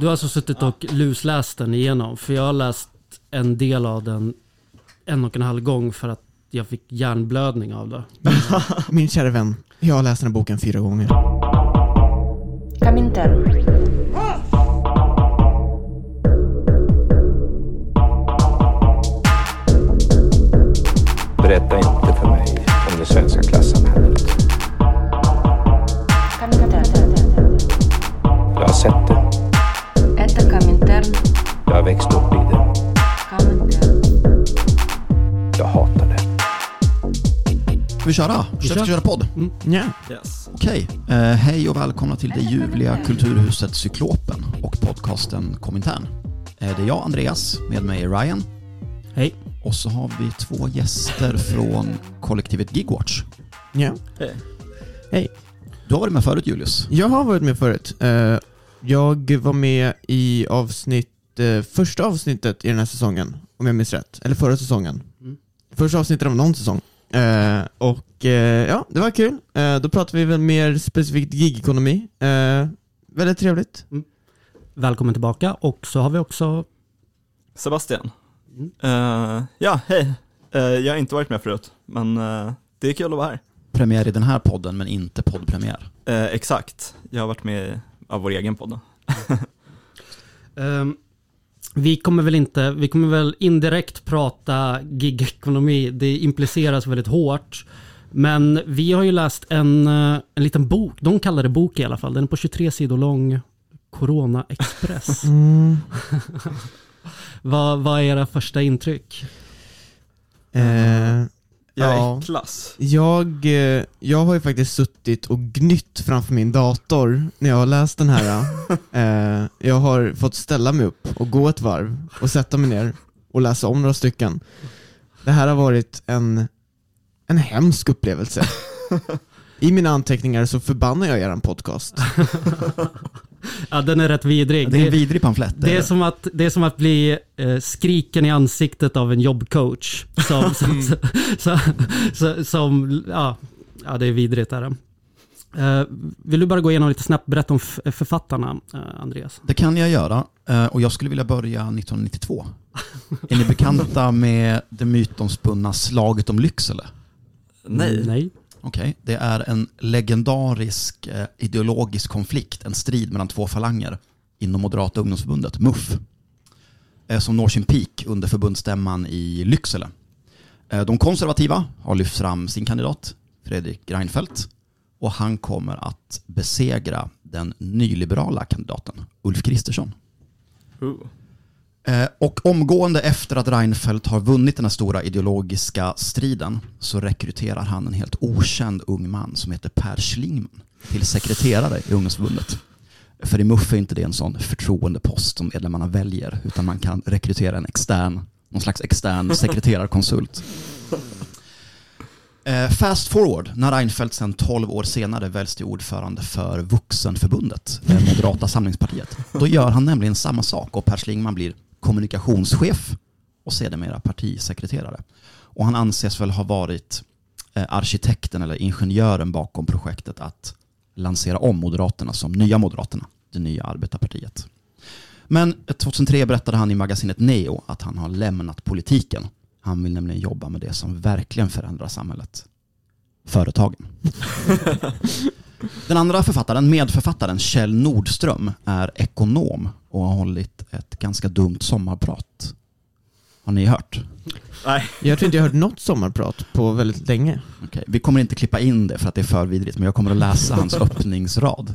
Du har alltså suttit och lusläst den igenom? För jag har läst en del av den en och en halv gång för att jag fick hjärnblödning av det. Min kära vän, jag har läst den här boken fyra gånger. Kaminter. Ska vi köra? Ska kör. vi köra podd? Ja. Yes. Okej. Eh, hej och välkomna till det ljuvliga kulturhuset Cyklopen och podcasten Komintern. Eh, det är jag, Andreas, med mig är Ryan. Hej. Och så har vi två gäster från kollektivet Gigwatch. ja. Hej. Du har varit med förut Julius. Jag har varit med förut. Eh, Jag var med i avsnitt, första avsnittet i den här säsongen, om jag minns rätt. Eller förra säsongen. Mm. Första avsnittet av någon säsong. Eh, Och eh, ja, det var kul. Eh, Då pratade vi väl mer specifikt gigekonomi. Eh, Väldigt trevligt. Välkommen tillbaka och så har vi också Sebastian. Mm. Eh, ja, hej. Eh, jag har inte varit med förut, men eh, det är kul att vara här. Premiär i den här podden men inte poddpremiär. Exakt. Jag har varit med av vår egen podd. Ehm, vi kommer väl inte, vi kommer väl indirekt prata gigekonomi, det impliceras väldigt hårt. Men vi har ju läst en, eh, en liten bok, de kallar det bok i alla fall, den är på 23 sidor lång, Corona Express. Mm. vad, vad är era första intryck? Eh, Jag Ja. är klass. Jag, eh, jag har ju faktiskt suttit och gnytt framför min dator när jag har läst den här. eh, jag har fått ställa mig upp och gå ett varv och sätta mig ner och läsa om några stycken. Det här har varit en, en hemsk upplevelse. I mina anteckningar så förbannar jag er podcast. Ja, den är rätt vidrig. Det är en Det, vidrig pamflett. det, är som att, det är som att bli eh, skriken i ansiktet av en jobbcoach. Som, som, som, som, som ja, ja, det är vidrigt. Är det. Eh, vill du bara gå igenom lite snabbt, berätta om författarna, eh, Andreas? Det kan jag göra eh, och jag skulle vilja börja 1992. är ni bekanta med det mytomspunna slaget om Lycksele? Nej. Nej. Okej, det är en legendarisk eh, ideologisk konflikt, en strid mellan två falanger inom Moderata ungdomsförbundet, MUF, eh, som når sin peak under förbundsstämman i Lycksele. Eh, de konservativa har lyft fram sin kandidat, Fredrik Reinfeldt, och han kommer att besegra den nyliberala kandidaten, Ulf Kristersson. Ooh. Eh, och omgående efter att Reinfeldt har vunnit den här stora ideologiska striden så rekryterar han en helt okänd ung man som heter Per Schlingman till sekreterare i ungdomsförbundet. För i MUF är inte det en sån förtroendepost som medlemmarna väljer utan man kan rekrytera en extern, någon slags extern sekreterarkonsult. Eh, fast forward, när Reinfeldt sen 12 år senare väljs till ordförande för Vuxenförbundet, eh, Moderata samlingspartiet. Då gör han nämligen samma sak och Per Schlingman blir kommunikationschef och sedermera partisekreterare. Och han anses väl ha varit eh, arkitekten eller ingenjören bakom projektet att lansera om Moderaterna som nya Moderaterna, det nya arbetarpartiet. Men 2003 berättade han i magasinet Neo att han har lämnat politiken. Han vill nämligen jobba med det som verkligen förändrar samhället. Företagen. Den andra författaren, medförfattaren Kjell Nordström, är ekonom och har hållit ett ganska dumt sommarprat. Har ni hört? Nej. Jag tror inte jag har hört något sommarprat på väldigt länge. Okej, Vi kommer inte klippa in det för att det är för vidrigt, men jag kommer att läsa hans öppningsrad.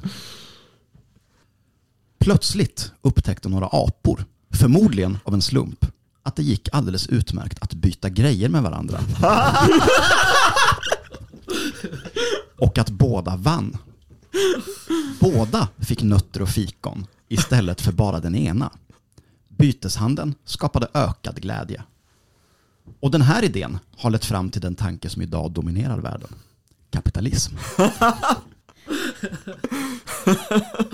Plötsligt upptäckte några apor, förmodligen av en slump, att det gick alldeles utmärkt att byta grejer med varandra. Och att båda vann. Båda fick nötter och fikon istället för bara den ena. Byteshandeln skapade ökad glädje. Och den här idén har lett fram till den tanke som idag dominerar världen. Kapitalism.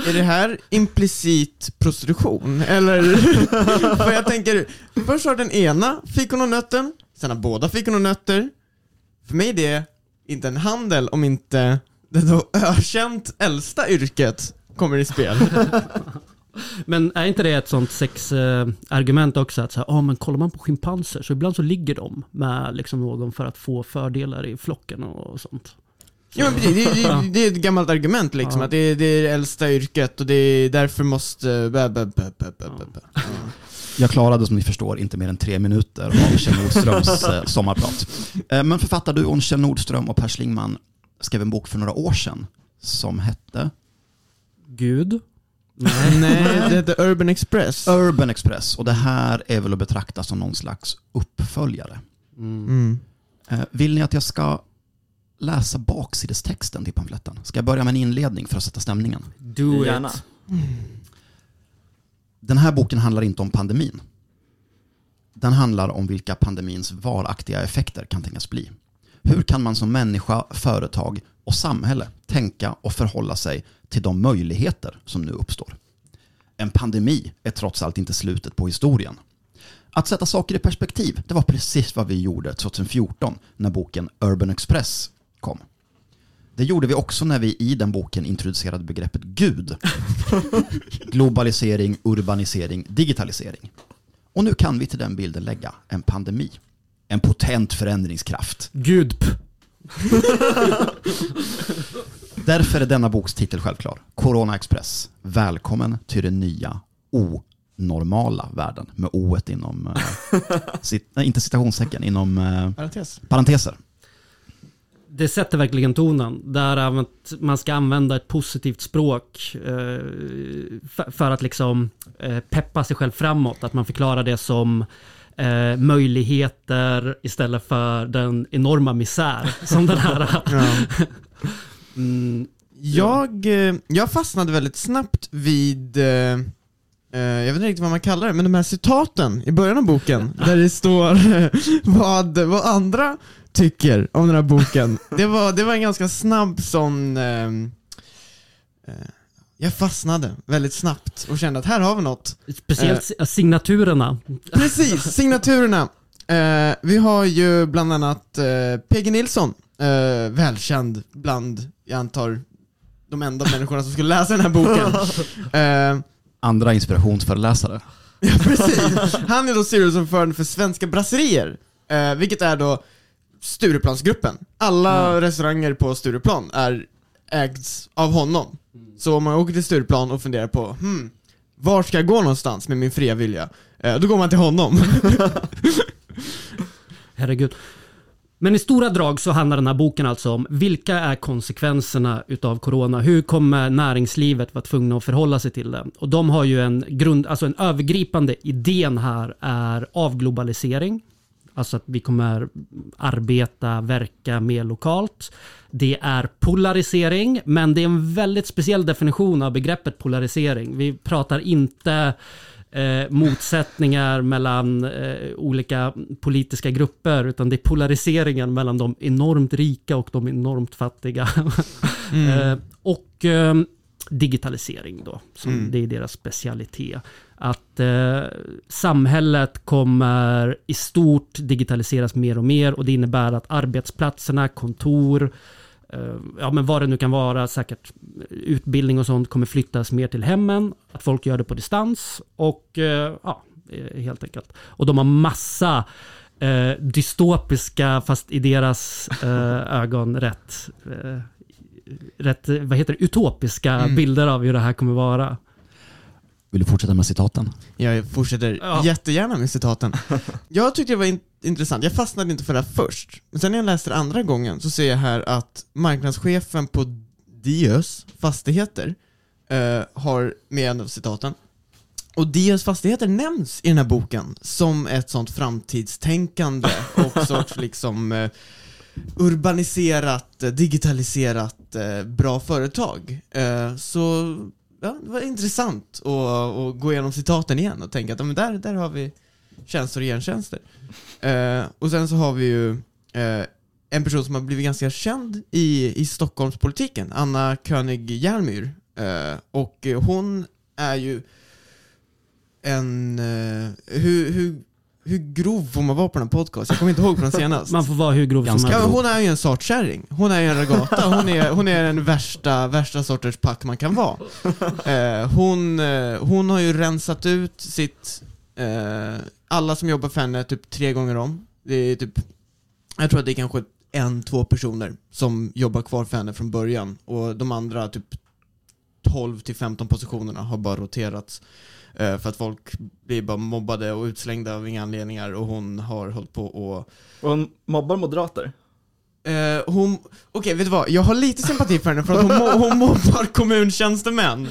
Är det här implicit prostitution? Eller? För jag tänker, först har den ena fikon och nötten, sen har båda fikon och nötter. För mig är det inte en handel om inte det då ökänt äldsta yrket kommer i spel. Men är inte det ett sånt sexargument också? Att så här, ah, men kollar man på schimpanser så ibland så ligger de med liksom någon för att få fördelar i flocken och sånt. Ja, men det, det, det är ett gammalt argument liksom, Ja. att det, är- det är det äldsta yrket och det är därför måste... Bä, bä, bä, bä, bä, bä. Ja. Jag klarade som ni förstår inte mer än tre minuter av Kjell Nordströms eh, sommarprat. Eh, men författarduon Kjell Nordström och Per Schlingman skrev en bok för några år sedan som hette Gud? Nej, det heter Urban Express. Urban Express och det här är väl att betrakta som någon slags uppföljare. Mm. Eh, vill ni att jag ska läsa baksidestexten till pamfletten? Ska jag börja med en inledning för att sätta stämningen? Do Gärna. it. Den här boken handlar inte om pandemin. Den handlar om vilka pandemins varaktiga effekter kan tänkas bli. Hur kan man som människa, företag och samhälle tänka och förhålla sig till de möjligheter som nu uppstår? En pandemi är trots allt inte slutet på historien. Att sätta saker i perspektiv, det var precis vad vi gjorde 2014 när boken Urban Express kom. Det gjorde vi också när vi i den boken introducerade begreppet Gud. Globalisering, urbanisering, digitalisering. Och nu kan vi till den bilden lägga en pandemi. En potent förändringskraft. Gud. p- Därför är denna boks titel självklar. Corona Express. Välkommen till den nya onormala världen. Med o inom, eh, cit, nej, inte citationstecken, inom eh, Parentes. parenteser. Det sätter verkligen tonen. Där att man ska använda ett positivt språk eh, för- att liksom eh, peppa sig själv framåt. Att man förklarar det som eh, möjligheter istället för den enorma misär som den här. Mm, Jag, eh, jag fastnade väldigt snabbt vid, eh, jag vet inte riktigt vad man kallar det, men de här citaten i början av boken, där det står vad, vad andra tycker om den här boken. Det var, det var en ganska snabb sån, eh, eh, jag fastnade väldigt snabbt och kände att här har vi något. speciellt signaturerna. Precis, signaturerna. Eh, vi har ju bland annat eh, PG Nilsson, eh, välkänd bland, jag antar, de enda människorna som skulle läsa den här boken. Eh, Andra inspirationsföreläsare. ja, precis. Han är då styrelseordförande för Svenska Brasserier, eh, vilket är då Stureplansgruppen. Alla restauranger på Stureplan är ägds av honom. Så om man åker till Stureplan och funderar på, hmm, var ska jag gå någonstans med min fria vilja? Eh, då går man till honom. Herregud. Men i stora drag så handlar den här boken alltså om vilka är konsekvenserna utav corona? Hur kommer näringslivet vara tvungna att förhålla sig till det? Och de har ju en grund, alltså en övergripande idén här är avglobalisering. Alltså att vi kommer arbeta, verka mer lokalt. Det är polarisering, men det är en väldigt speciell definition av begreppet polarisering. Vi pratar inte eh, motsättningar mellan eh, olika politiska grupper, utan det är polariseringen mellan de enormt rika och de enormt fattiga. eh, och eh, digitalisering då, som Mm. det är deras specialitet. Att eh, samhället kommer i stort digitaliseras mer och mer och det innebär att arbetsplatserna, kontor, eh, ja men vad det nu kan vara, säkert utbildning och sånt kommer flyttas mer till hemmen, att folk gör det på distans och eh, ja, eh, helt enkelt. Och de har massa eh, dystopiska, fast i deras eh, ögon rätt, rätt, vad heter det, utopiska Mm. bilder av hur det här kommer vara. Vill du fortsätta med citaten? Jag fortsätter Ja. jättegärna med citaten. Jag tyckte det var in- intressant, jag fastnade inte för det här först. Men sen när jag läste det andra gången så ser jag här att marknadschefen på Diös fastigheter eh, har med en av citaten. Och Diös fastigheter nämns i den här boken som ett sånt framtidstänkande och sorts liksom eh, urbaniserat, eh, digitaliserat, eh, bra företag. Eh, så ja, det var intressant att, att gå igenom citaten igen och tänka att men där, där har vi tjänster och gentjänster. Eh, och sen så har vi ju eh, en person som har blivit ganska känd i, i Stockholmspolitiken, Anna König Järmyr. Eh, och hon är ju en... Eh, hur, hur, hur grov får man vara på den här podcasten? Jag kommer inte ihåg från senast. Man får vara hur grov Ganska som helst. hon är ju en sartkärring. Hon är ju en ragata. Hon är, hon är den värsta, värsta sorters pack man kan vara. Eh, hon, eh, hon har ju rensat ut sitt, eh, alla som jobbar för henne typ tre gånger om. Det är typ, jag tror att det är kanske en, två personer som jobbar kvar för henne från början. Och de andra typ 12 till 15 positionerna har bara roterats. Eh, för att folk blir bara mobbade och utslängda av inga anledningar och hon har hållit på och Och hon mobbar moderater. Eh, hon, okej vet du vad? Jag har lite sympati för henne för att hon, mo- hon mobbar kommuntjänstemän.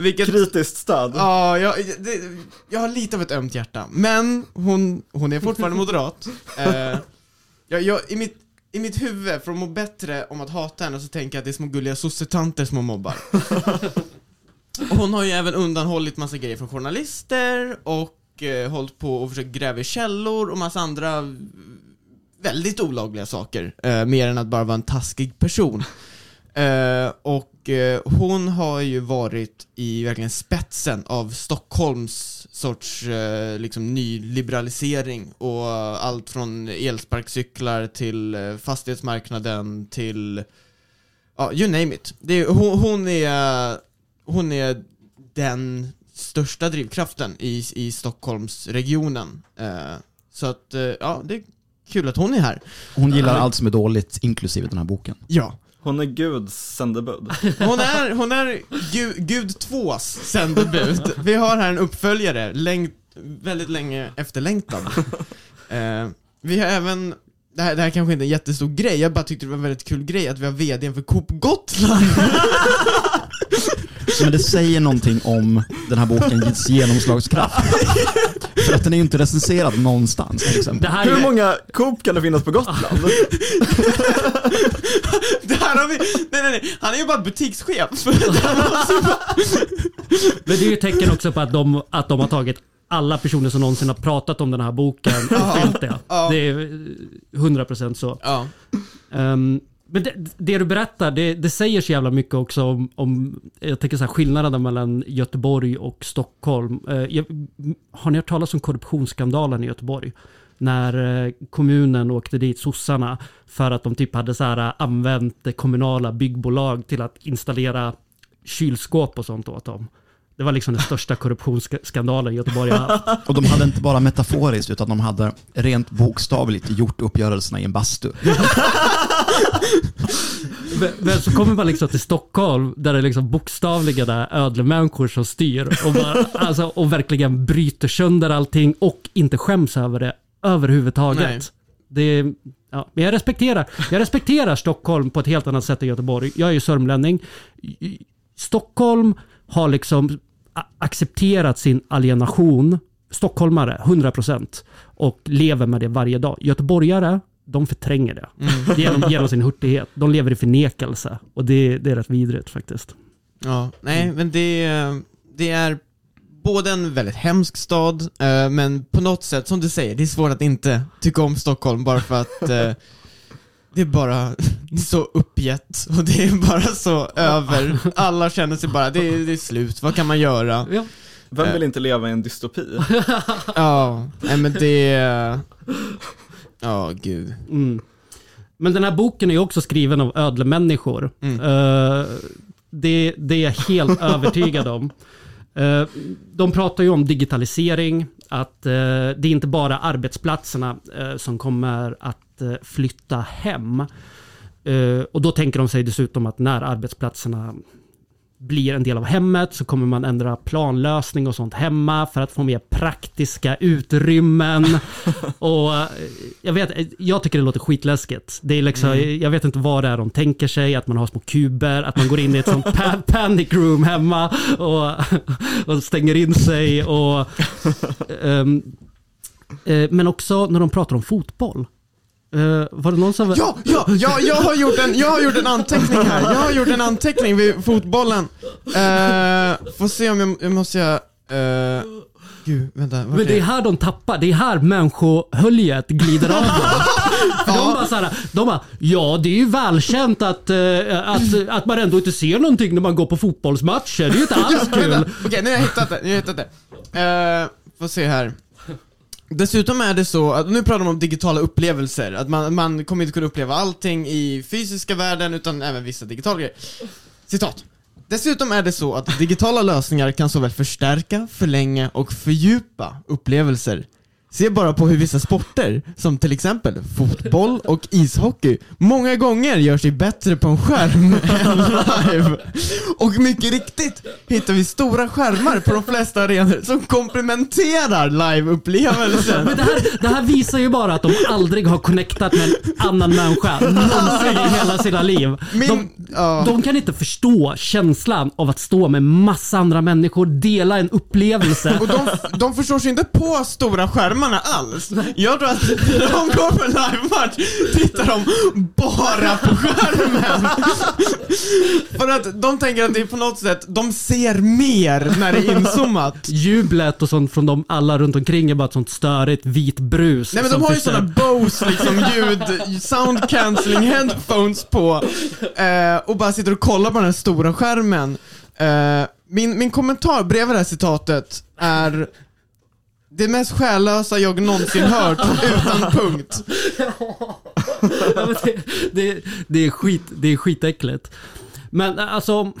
Vilket, Kritiskt stöd. ja, jag, det, jag har lite av ett ömt hjärta. Men hon, hon är fortfarande moderat. Eh, jag, jag, i, mitt, I mitt huvud, för att må bättre om att hata henne, så tänker jag att det är små gulliga sossetanter som hon mobbar. Och hon har ju även undanhållit massa grejer från journalister och eh, hållit på och försökt gräva i källor och massa andra väldigt olagliga saker, eh, mer än att bara vara en taskig person. Eh, och eh, hon har ju varit i verkligen spetsen av Stockholms sorts eh, liksom nyliberalisering och allt från elsparkcyklar till eh, fastighetsmarknaden till ja, you name it. Är, hon, hon är hon är den största drivkraften i, i Stockholmsregionen. Eh, så att, ja, det är kul att hon är här. Hon gillar allt som är dåligt, inklusive den här boken. Ja. Hon är Guds sändebud. Hon är, hon är Gud, Gud 2s sändebud. Vi har här en uppföljare, längt, väldigt länge efterlängtad. Eh, vi har även, det här, det här kanske inte är en jättestor grej, jag bara tyckte det var en väldigt kul grej att vi har VDn för Coop Gotland. Men det säger någonting om den här bokens genomslagskraft. För att den är ju inte recenserad någonstans till exempel. Här Hur är, många Coop kan det finnas på Gotland? Det här har vi, nej nej nej, han är ju bara butikschef. men det är ju ett tecken också på att de, att de har tagit alla personer som någonsin har pratat om den här boken och fyllt det. Det är eh, 100% så. Ja. Men det, det du berättar, det, det säger så jävla mycket också om, om jag tänker så här, skillnaden mellan Göteborg och Stockholm. Eh, jag, har ni hört talas om korruptionsskandalen i Göteborg? När eh, kommunen åkte dit, sossarna, för att de typ hade så här, använt kommunala byggbolag till att installera kylskåp och sånt åt dem. Det var liksom den största korruptionsskandalen Göteborg har haft. Och de hade inte bara metaforiskt, utan de hade rent bokstavligt gjort uppgörelserna i en bastu. Men- så kommer man liksom till Stockholm där det liksom bokstavligen är ödlemänniskor som styr och, bara, alltså, och verkligen bryter sönder allting och inte skäms över det överhuvudtaget. Nej. Det ja, men jag respekterar, jag respekterar Stockholm på ett helt annat sätt än Göteborg. Jag är ju sörmlänning. Stockholm har liksom accepterat sin alienation. Stockholmare, 100% och lever med det varje dag. Göteborgare, de förtränger det. Genom, genom sin hurtighet. De lever i förnekelse. Och det, det är rätt vidrigt faktiskt. Ja, nej men det, det är både en väldigt hemsk stad, eh, men på något sätt, som du säger, det är svårt att inte tycka om Stockholm bara för att eh, det är bara är så uppgett och det är bara så över. Alla känner sig bara, det är, det är slut, vad kan man göra? Ja. Vem vill inte leva i en dystopi? Ja, nej men det... Ja, gud. Mm. Men den här boken är också skriven av ödlemänniskor. Mm. Eh, det, det är jag helt övertygad om. Eh, de pratar ju om digitalisering, att eh, det är inte bara arbetsplatserna som kommer att flytta hem. Och då tänker de sig dessutom att när arbetsplatserna blir en del av hemmet så kommer man ändra planlösning och sånt hemma för att få mer praktiska utrymmen. och eh, jag vet, jag tycker det låter skitläskigt. Det är liksom, Jag vet inte vad det är de tänker sig, att man har små kuber, att man går in i ett sånt pa- panic room hemma och, och stänger in sig. Och, eh, men också när de pratar om fotboll. Eh, var det någon som... Ja, ja, ja, jag har gjort en, jag har gjort en anteckning här. Jag har gjort en anteckning vid fotbollen. Uh, får se om jag, jag måste jag... Uh, gud, vänta. Men det är här de tappar, det är här människohöljet glider av dem. För de bara såhär, de bara, ja det är ju välkänt att, att, att man ändå inte ser någonting när man går på fotbollsmatcher. Det är ju inte alls kul. Okej, nu har jag hittat det. Nu har jag hittat det. Uh, får se här. Dessutom är det så, att, nu pratar man om digitala upplevelser, att man, man kommer inte kunna uppleva allting i fysiska världen utan även vissa digitala grejer. Citat. Dessutom är det så att digitala lösningar kan såväl förstärka, förlänga och fördjupa upplevelser. Se bara på hur vissa sporter, som till exempel fotboll och ishockey, många gånger gör sig bättre på en skärm än live. Och mycket riktigt hittar vi stora skärmar på de flesta arenor som komplementerar liveupplevelsen. Men det här, det här visar ju bara att de aldrig har connectat med en annan människa någonsin i hela sina liv. De, de kan inte förstå känslan av att stå med massa andra människor, dela en upplevelse. Och de, de förstår sig inte på stora skärmarna alls. Jag tror att när de går på livematch tittar de bara på skärmen. För att de tänker att det är på något sätt, de ser mer när det är inzoomat. Jublet och sånt från de alla runt omkring är bara ett sånt störigt vit brus. Nej men de har ju sådana Bose liksom ljud, sound cancelling headphones på eh, och bara sitter och kollar på den här stora skärmen. Eh, min, min kommentar bredvid det här citatet är det mest själlösa jag någonsin hört, utan punkt. Ja, det, det, det, är skit, det är skitäckligt. Men alltså,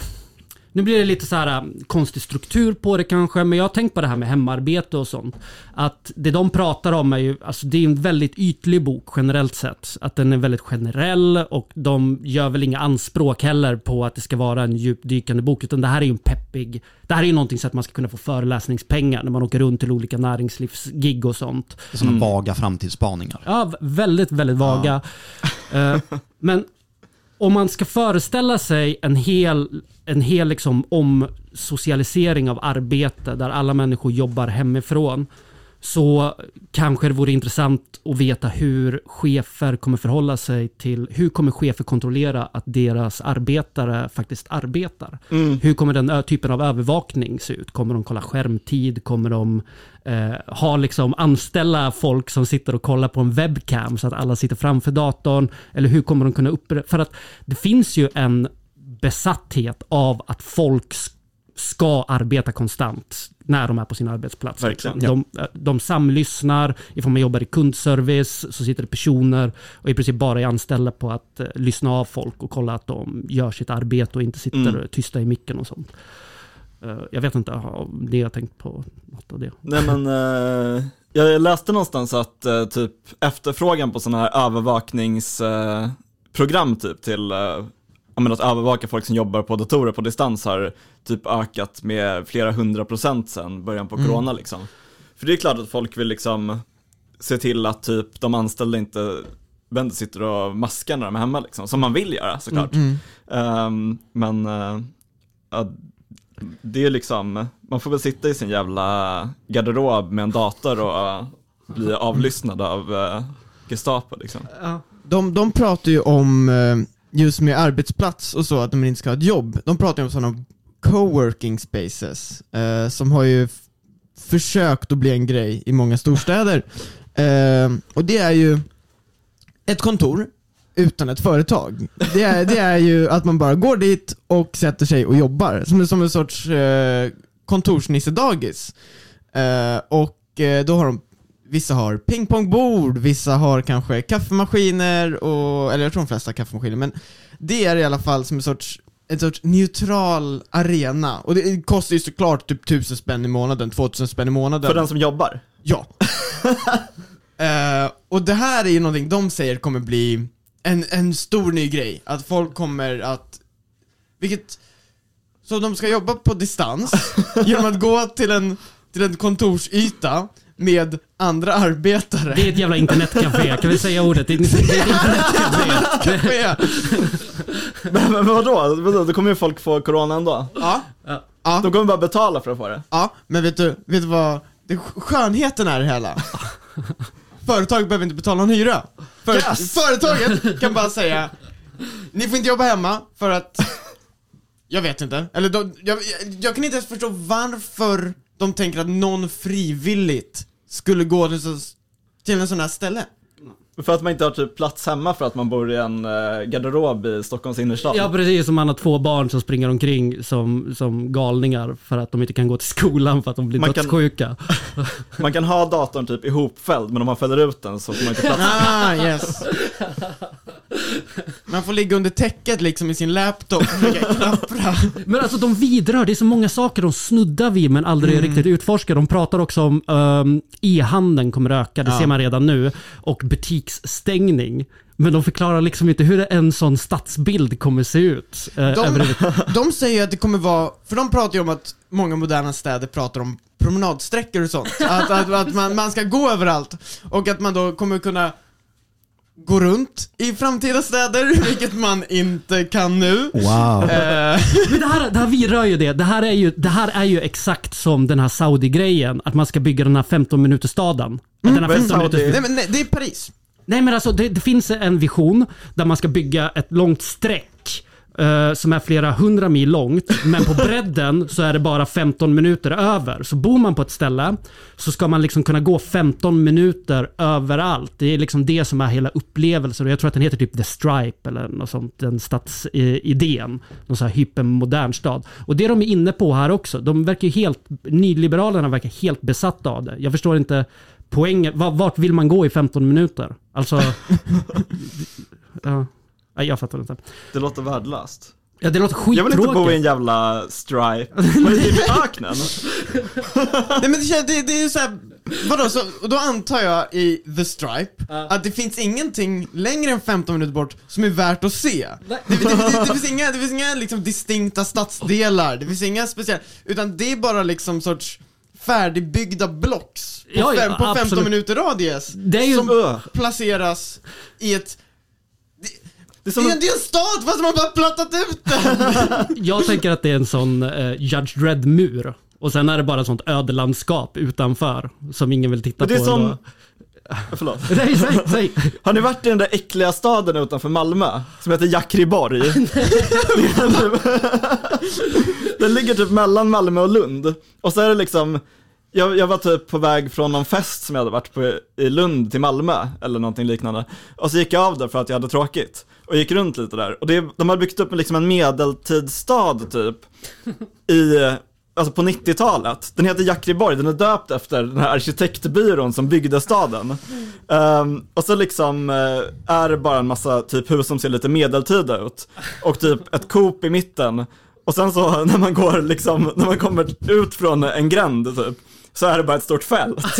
nu blir det lite så här um, konstig struktur på det kanske, men jag har tänkt på det här med hemarbete och sånt. Att det de pratar om är ju, alltså det är en väldigt ytlig bok generellt sett. Att den är väldigt generell och de gör väl inga anspråk heller på att det ska vara en djupdykande bok, utan det här är ju en peppig, det här är ju någonting så att man ska kunna få föreläsningspengar när man åker runt till olika näringslivsgig och sånt. Sådana vaga framtidsspaningar. Ja, väldigt, väldigt vaga. Eh, men om man ska föreställa sig en hel, en hel liksom omsocialisering av arbete där alla människor jobbar hemifrån så kanske det vore intressant att veta hur chefer kommer förhålla sig till, hur kommer chefer kontrollera att deras arbetare faktiskt arbetar? Hur kommer den typen av övervakning se ut? Kommer de kolla skärmtid? Kommer de eh, ha liksom anställa folk som sitter och kollar på en webcam så att alla sitter framför datorn? Eller hur kommer de kunna upprätta... För att det finns ju en besatthet av att folk ska arbeta konstant när de är på sin arbetsplats. Verkligen, liksom. de, de samlyssnar, ifall man jobbar i kundservice så sitter det personer och i princip bara är anställda på att eh, lyssna av folk och kolla att de gör sitt arbete och inte sitter Mm. tysta i micken och sånt. Eh, jag vet inte om det jag tänkt på något av det. Nej men, eh, jag läste någonstans att eh, typ efterfrågan på sådana här övervakningsprogram eh, program typ till, eh, ja men att övervaka folk som jobbar på datorer på distans har typ ökat med flera hundra procent sedan början på corona liksom. För det är klart att folk vill liksom se till att typ de anställda inte vänder sitter och maskar när de är hemma liksom, som man vill göra såklart. Mm. Ehm, men eh, ja, det är liksom, man får väl sitta i sin jävla garderob med en dator och eh, bli avlyssnad av uh, Gestapo liksom. De, de pratar ju om, eh, just med arbetsplats och så, att de inte ska ha ett jobb. De pratar ju om sådana coworking spaces, eh, som har ju försökt att bli en grej i många storstäder. Eh, och det är ju ett kontor utan ett företag. Det är, det är ju att man bara går dit och sätter sig och jobbar, som, som en sorts eh, kontorsnissedagis. Eh, och eh, då har de Vissa har pingpongbord, vissa har kanske kaffemaskiner, och, eller jag tror de flesta har kaffemaskiner, men det är i alla fall som en sorts, en sorts neutral arena. Och det kostar ju såklart typ 1000 spänn i månaden, 2000 spänn i månaden. För den som jobbar. Ja. Eh, och det här är ju någonting de säger kommer bli en, en stor ny grej. Att folk kommer att, vilket, så de ska jobba på distans genom att gå till en, till en kontorsyta med andra arbetare. Det är ett jävla internetcafé, kan vi säga ordet? Det är, det är ett internetcafé. Café. Men, men vadå? vadå? Då kommer ju folk få corona ändå. Ja. Ja. Ja. De kommer bara betala för att få det. Ja, men vet du, vet du vad, det, skönheten är det hela. Företaget behöver inte betala någon hyra. För, Yes! Företaget kan bara säga, ni får inte jobba hemma för att, jag vet inte, eller de, jag, jag, jag kan inte ens förstå varför de tänker att någon frivilligt skulle gå till, så, till en sån här ställe. För att man inte har typ plats hemma för att man bor i en eh, garderob i Stockholms innerstad. Ja precis, som man har två barn som springer omkring som, som galningar för att de inte kan gå till skolan för att de blir Man kan- dödssjuka. Man kan ha datorn typ ihopfälld, men om man fäller ut den så får man inte plats. Ah, yes. Man får ligga under täcket liksom i sin laptop och försöka knappra. Men alltså de vidrör, det är så många saker de snuddar vid men aldrig riktigt utforskar. De pratar också om um, e-handeln kommer öka, det Ja. ser man redan nu, och butiksstängning. Men de förklarar liksom inte hur en sån stadsbild kommer se ut. eh, De, de säger att det kommer vara, för de pratar ju om att många moderna städer pratar om promenadsträckor och sånt. Att, att, att man, man ska gå överallt. Och att man då kommer kunna gå runt i framtida städer, vilket man inte kan nu. Wow. Eh, Men det här, det här vidrör ju det. Det här, är ju, det här är ju exakt som den här Saudi-grejen, att man ska bygga den här 15 minuters staden. den här vad är 15 minuters nej men nej, det är Paris. Nej men alltså det, det finns en vision där man ska bygga ett långt streck eh, som är flera hundra mil långt, men på bredden så är det bara 15 minuter över. Så bor man på ett ställe så ska man liksom kunna gå 15 minuter överallt. Det är liksom det som är hela upplevelsen jag tror att den heter typ The Stripe eller något sånt, den stadsidén. Någon sån här hypermodern stad. Och det de är inne på här också, de verkar helt, nyliberalerna verkar helt besatta av det. Jag förstår inte poängen, Va- vart vill man gå i 15 minuter? Alltså... ja. Nej, jag fattar inte. Det låter värdelöst. Ja, det låter Jag vill inte bo i en skittråkigt. jävla stripe. Vad är det i öknen? Nej men det, känns- det, det är ju såhär, vadå, så, och då antar jag i The Stripe att det finns ingenting längre än 15 minuter bort som är värt att se. Det, det, det, det, det finns inga, det finns inga liksom distinkta stadsdelar, det finns inga speciella, utan det är bara liksom sorts färdigbyggda blocks på, Ja, ja, fem, på 15 absolut. minuter radius Det är ju- som Öh. placeras i ett är det som är, en, det är en stad fast man bara plattat ut den! Jag tänker att det är en sån eh, Judge Dredd-mur. Och sen är det bara sånt ödelandskap utanför som ingen vill titta men det är på. som, ändå. förlåt. Nej, säg, säg. Har ni varit i den där äckliga staden utanför Malmö? Som heter Jakriborg? den ligger typ mellan Malmö och Lund. Och så är det liksom, jag, jag var typ på väg från någon fest som jag hade varit på i Lund till Malmö, eller någonting liknande. Och så gick jag av där för att jag hade tråkigt. Och gick runt lite där. Och det, de har byggt upp liksom en medeltidsstad typ. I, alltså på 90-talet. Den heter Jakriborg, den är döpt efter den här arkitektbyrån som byggde staden. Ehm, och så liksom eh, är det bara en massa typ hus som ser lite medeltida ut. Och typ ett Coop i mitten. Och sen så när man går liksom, när man kommer ut från en gränd typ, så är det bara ett stort fält.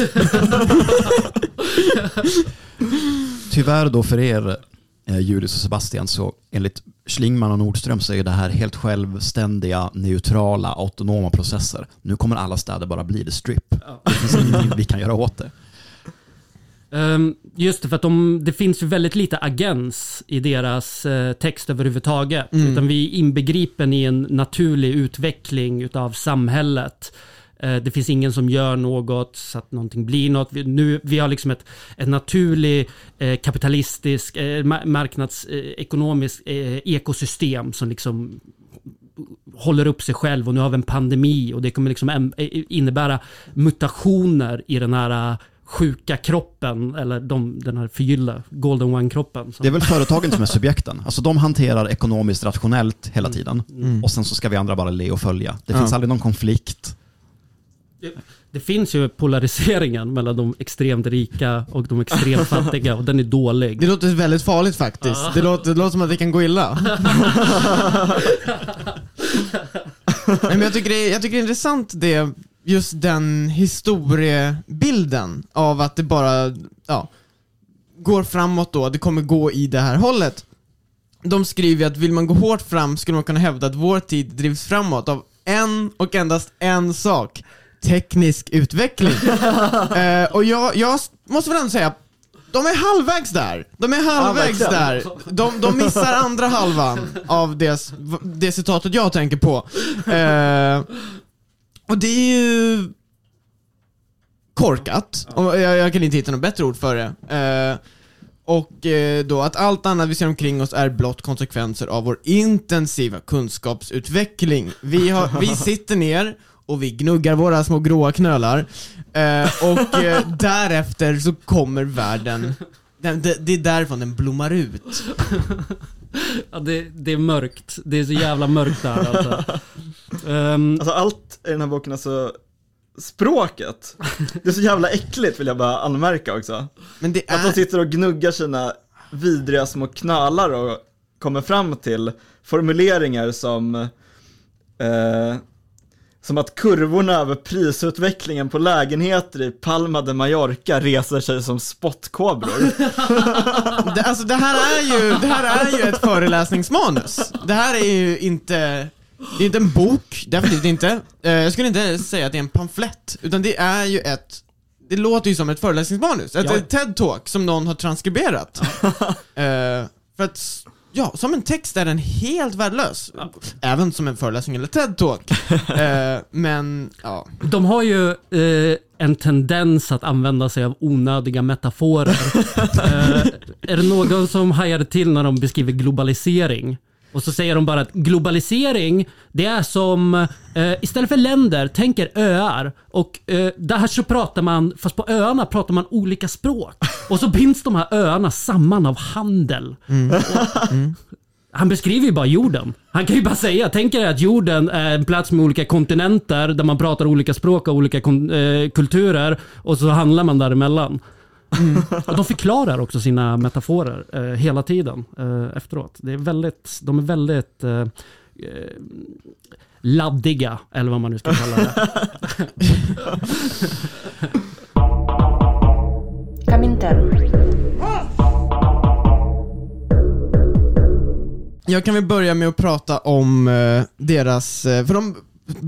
Tyvärr då för er, Julius och Sebastian, så enligt Schlingman och Nordström så är det här helt självständiga, neutrala, autonoma processer. Nu kommer alla städer bara bli det strip. Det finns ingenting vi kan göra åt det. Ehm, just det, för att de, det finns ju väldigt lite agens i deras eh, text överhuvudtaget. Utan vi är inbegripen i en naturlig utveckling utav samhället. Eh, det finns ingen som gör något så att någonting blir något. Vi, nu, vi har liksom ett, ett naturligt eh, kapitalistisk, eh, ma- marknadsekonomiskt eh, ekosystem som liksom håller upp sig själv och nu har vi en pandemi och det kommer liksom em- innebära mutationer i den här sjuka kroppen eller de, den här förgyllda Golden One-kroppen. Det är väl företagen som är subjekten. Alltså de hanterar ekonomiskt rationellt hela tiden. Och sen så ska vi andra bara le och följa. Det Ja. finns aldrig någon konflikt. Det finns ju polariseringen mellan de extremt rika och de extremt fattiga och den är dålig. Det låter väldigt farligt faktiskt. Det låter, det låter som att det kan gå illa. Nej, men jag, tycker det är, jag tycker det är intressant det, just den historiebilden av att det bara, ja, går framåt då, det kommer gå i det här hållet. De skriver att vill man gå hårt fram skulle man kunna hävda att vår tid drivs framåt av en och endast en sak. Teknisk utveckling. eh, och jag, jag måste väl ändå säga, de är halvvägs där. De är halvvägs verkligen. där. De, de missar andra halvan av det, det citatet jag tänker på. Eh, och det är ju korkat. Och jag, jag kan inte hitta något bättre ord för det. Eh, och eh, då att allt annat vi ser omkring oss är blott konsekvenser av vår intensiva kunskapsutveckling. Vi, har, vi sitter ner och vi gnuggar våra små gråa knölar. Eh, och eh, därefter så kommer världen Den, det, det är därifrån den blommar ut. Ja, det, det är mörkt. Det är så jävla mörkt där alltså. Ehm, Alltså allt i den här boken, alltså språket, det är så jävla äckligt vill jag bara anmärka också. Men det Att de är... sitter och gnuggar sina vidriga små knölar och kommer fram till formuleringar som eh, som att kurvorna över prisutvecklingen på lägenheter i Palma de Mallorca reser sig som spottkobror. Det, alltså det här är ju, det här är ju ett föreläsningsmanus. Det här är ju inte, det är inte en bok, definitivt inte. Eh, Jag skulle inte säga att det är en pamflett, utan det är ju ett det låter ju som ett föreläsningsmanus, ett, Ja. TED-talk som någon har transkriberat. Eh, för att, ja, som en text är den helt värdelös. Även som en föreläsning eller TED-talk. Eh, men, ja. de har ju eh, en tendens att använda sig av onödiga metaforer. eh, är det någon som hajade till när de beskriver globalisering? Och så säger de bara att globalisering, det är som, eh, istället för länder, tänker öar. Och eh, där så pratar man, fast på öarna pratar man olika språk. Och så binds de här öarna samman av handel. Han beskriver ju bara jorden. Han kan ju bara säga, tänk er att jorden är en plats med olika kontinenter där man pratar olika språk och olika eh, kulturer och så handlar man däremellan. Och de förklarar också sina metaforer eh, hela tiden eh, efteråt. Det är väldigt, de är väldigt eh, eh, laddiga, eller vad man nu ska kalla det. Jag kan väl börja med att prata om eh, deras, eh, för de,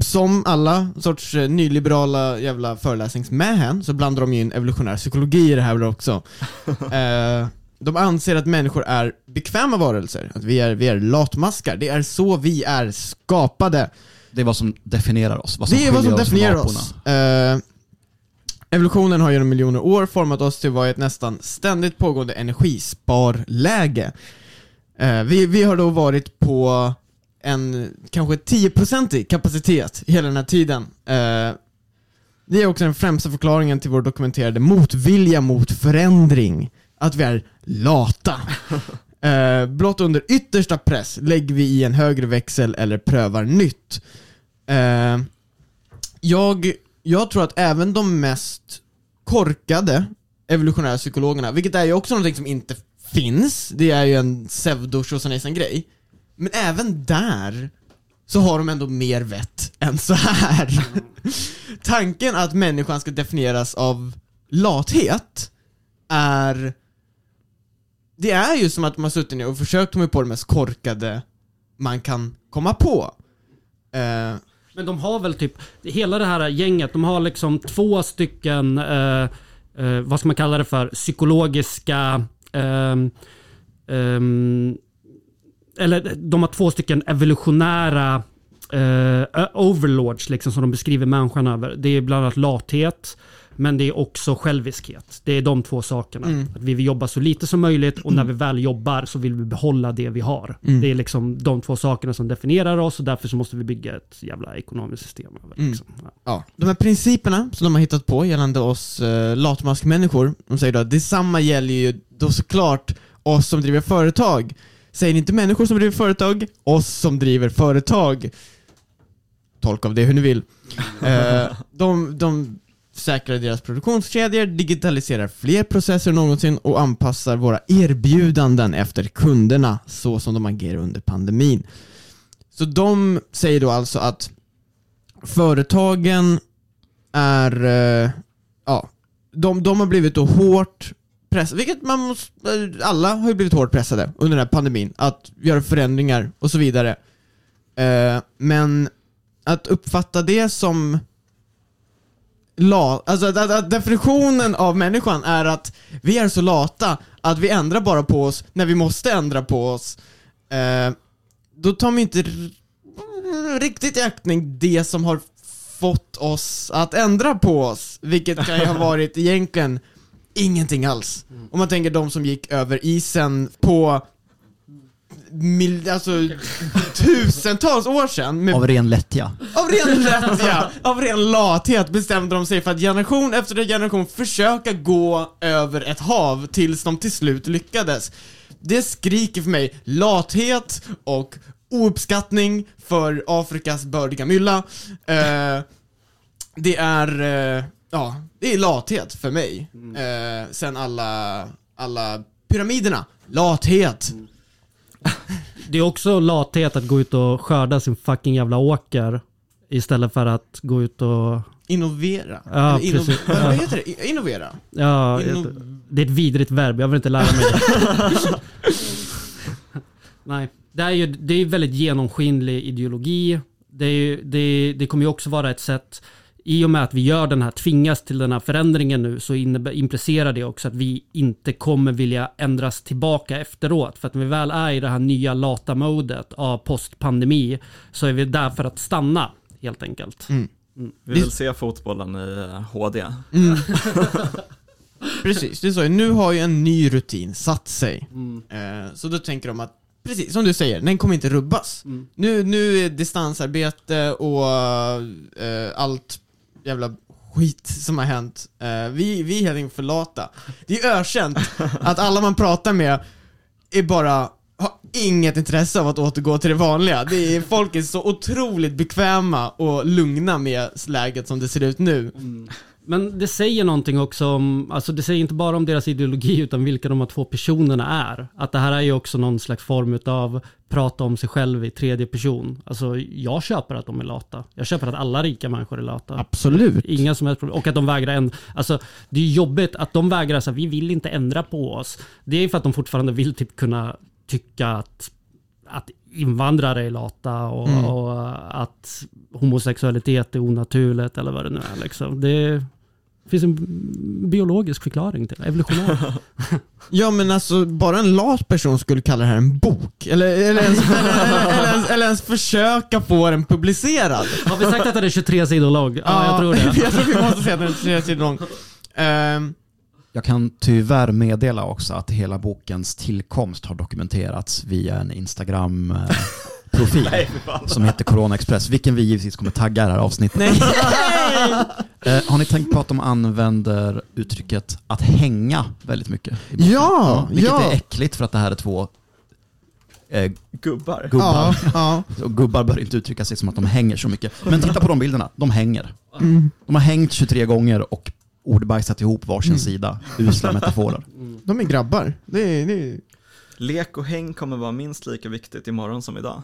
som alla sorts eh, nyliberala jävla föreläsningsmähän så blandar de ju in evolutionär psykologi i det här också. eh, de anser att människor är bekväma varelser, att vi är, vi är latmaskar. Det är så vi är skapade. Det är vad som definierar oss. Vad som Det är vad som definierar oss. Eh, evolutionen har genom miljoner år format oss till att vara i ett nästan ständigt pågående energisparläge. Eh, vi, vi har då varit på en kanske 10-procentig kapacitet hela den här tiden. Eh, det är också den främsta förklaringen till vår dokumenterade motvilja mot förändring. Att vi är lata. Eh, blott under yttersta press lägger vi i en högre växel eller prövar nytt. Eh, jag, jag tror att även de mest korkade evolutionära psykologerna, vilket är ju också någonting som inte finns, det är ju en pseudo grej men även där så har de ändå mer vett än så här. Tanken att människan ska definieras av lathet är det är ju som att man har suttit ner och försökt komma på det mest korkade man kan komma på. Eh, Men de har väl typ, hela det här gänget, de har liksom två stycken, eh, eh, vad ska man kalla det för, psykologiska, ehm, ehm eller de har två stycken evolutionära eh, overlords liksom som de beskriver människan över. Det är bland annat lathet, men det är också själviskhet. Det är de två sakerna. Att vi vill jobba så lite som möjligt och när vi väl jobbar så vill vi behålla det vi har. Det är liksom de två sakerna som definierar oss och därför så måste vi bygga ett jävla ekonomiskt system. Det, liksom. ja. Ja, de här principerna som de har hittat på gällande oss eh, latmaskmänniskor, de säger då att detsamma gäller ju då såklart oss som driver företag. Säger inte människor som driver företag, oss som driver företag. Tolka av det hur ni vill. Eh, de, de säkrar deras produktionskedjor, digitaliserar fler processer än någonsin och anpassar våra erbjudanden efter kunderna så som de agerar under pandemin. Så de säger då alltså att företagen är, eh, ja, de, de har blivit då hårt pressade, vilket man måste, eh, alla har ju blivit hårt pressade under den här pandemin, att göra förändringar och så vidare. Eh, men att uppfatta det som la, alltså att, att, att definitionen av människan är att vi är så lata att vi ändrar bara på oss när vi måste ändra på oss. Eh, då tar man inte riktigt i aktning det som har fått oss att ändra på oss, vilket kan ju ha varit egentligen ingenting alls. Om man tänker de som gick över isen på mil, alltså, tusentals år sedan med Av ren lättja. Av ren lättja, av ren lathet bestämde de sig för att generation efter generation försöka gå över ett hav tills de till slut lyckades. Det skriker för mig lathet och ouppskattning för Afrikas bördiga mylla. Eh, det är, eh, ja, det är lathet för mig. Eh, sen alla, alla pyramiderna, lathet. Det är också lathet att gå ut och skörda sin fucking jävla åker istället för att gå ut och... Innovera. Ja, inno- vad, heter det? Innovera? Ja, Inno- det är ett vidrigt verb. Jag vill inte lära mig det. Nej, det är ju det är väldigt genomskinlig ideologi. Det, är, ju- det, det kommer ju också vara ett sätt i och med att vi gör den här, tvingas till den här förändringen nu så innebär, implicerar det också att vi inte kommer vilja ändras tillbaka efteråt. För att när vi väl är i det här nya lata modet av postpandemi så är vi där för att stanna helt enkelt. Vi vill se fotbollen i eh, HD. Precis, det är så. Nu har ju en ny rutin satt sig. Mm. Eh, så då tänker de att, precis som du säger, den kommer inte rubbas. Mm. Nu, nu är distansarbete och eh, allt jävla skit som har hänt. Eh, vi, vi är helt enkelt för lata. Det är ökänt att alla man pratar med är bara har inget intresse av att återgå till det vanliga. Det är, folk är så otroligt bekväma och lugna med läget som det ser ut nu. Men det säger någonting också om, alltså det säger inte bara om deras ideologi utan vilka de här två personerna är. Att det här är ju också någon slags form av prata om sig själv i tredje person. Alltså jag köper att de är lata. Jag köper att alla rika människor är lata. Absolut. Inga som helst problem. Och att de vägrar ändra. Alltså det är jobbigt att de vägrar säga vi vill inte ändra på oss. Det är för att de fortfarande vill typ kunna tycka att, att invandrare är lata och, Mm. och att homosexualitet är onaturligt eller vad det nu är. Liksom. Det finns en biologisk förklaring till det, evolutionär. Ja men alltså, bara en lat person skulle kalla det här en bok. Eller, eller, ens, eller, eller, ens, eller ens försöka få den publicerad. Har vi sagt att den är 23 sidor lång? Ja, jag tror det. jag tror vi måste säga att den är tre sidor lång. Ehm, Jag kan tyvärr meddela också att hela bokens tillkomst har dokumenterats via en Instagram-profil som heter Corona Express, vilken vi givetvis kommer tagga i det här avsnittet. nej. Eh, har ni tänkt på att de använder uttrycket att hänga väldigt mycket? boken? Ja, Vilket ja. är äckligt för att det här är två eh, Gubbar. gubbar. Ja, ja. Och gubbar bör inte uttrycka sig som att de hänger så mycket. Men titta på de bilderna, de hänger. Mm. De har hängt 23 gånger och ordbajsat ihop varsin Mm. sida. Usla metaforer. De är grabbar. Det är, det är... Lek och häng kommer vara minst lika viktigt imorgon som idag.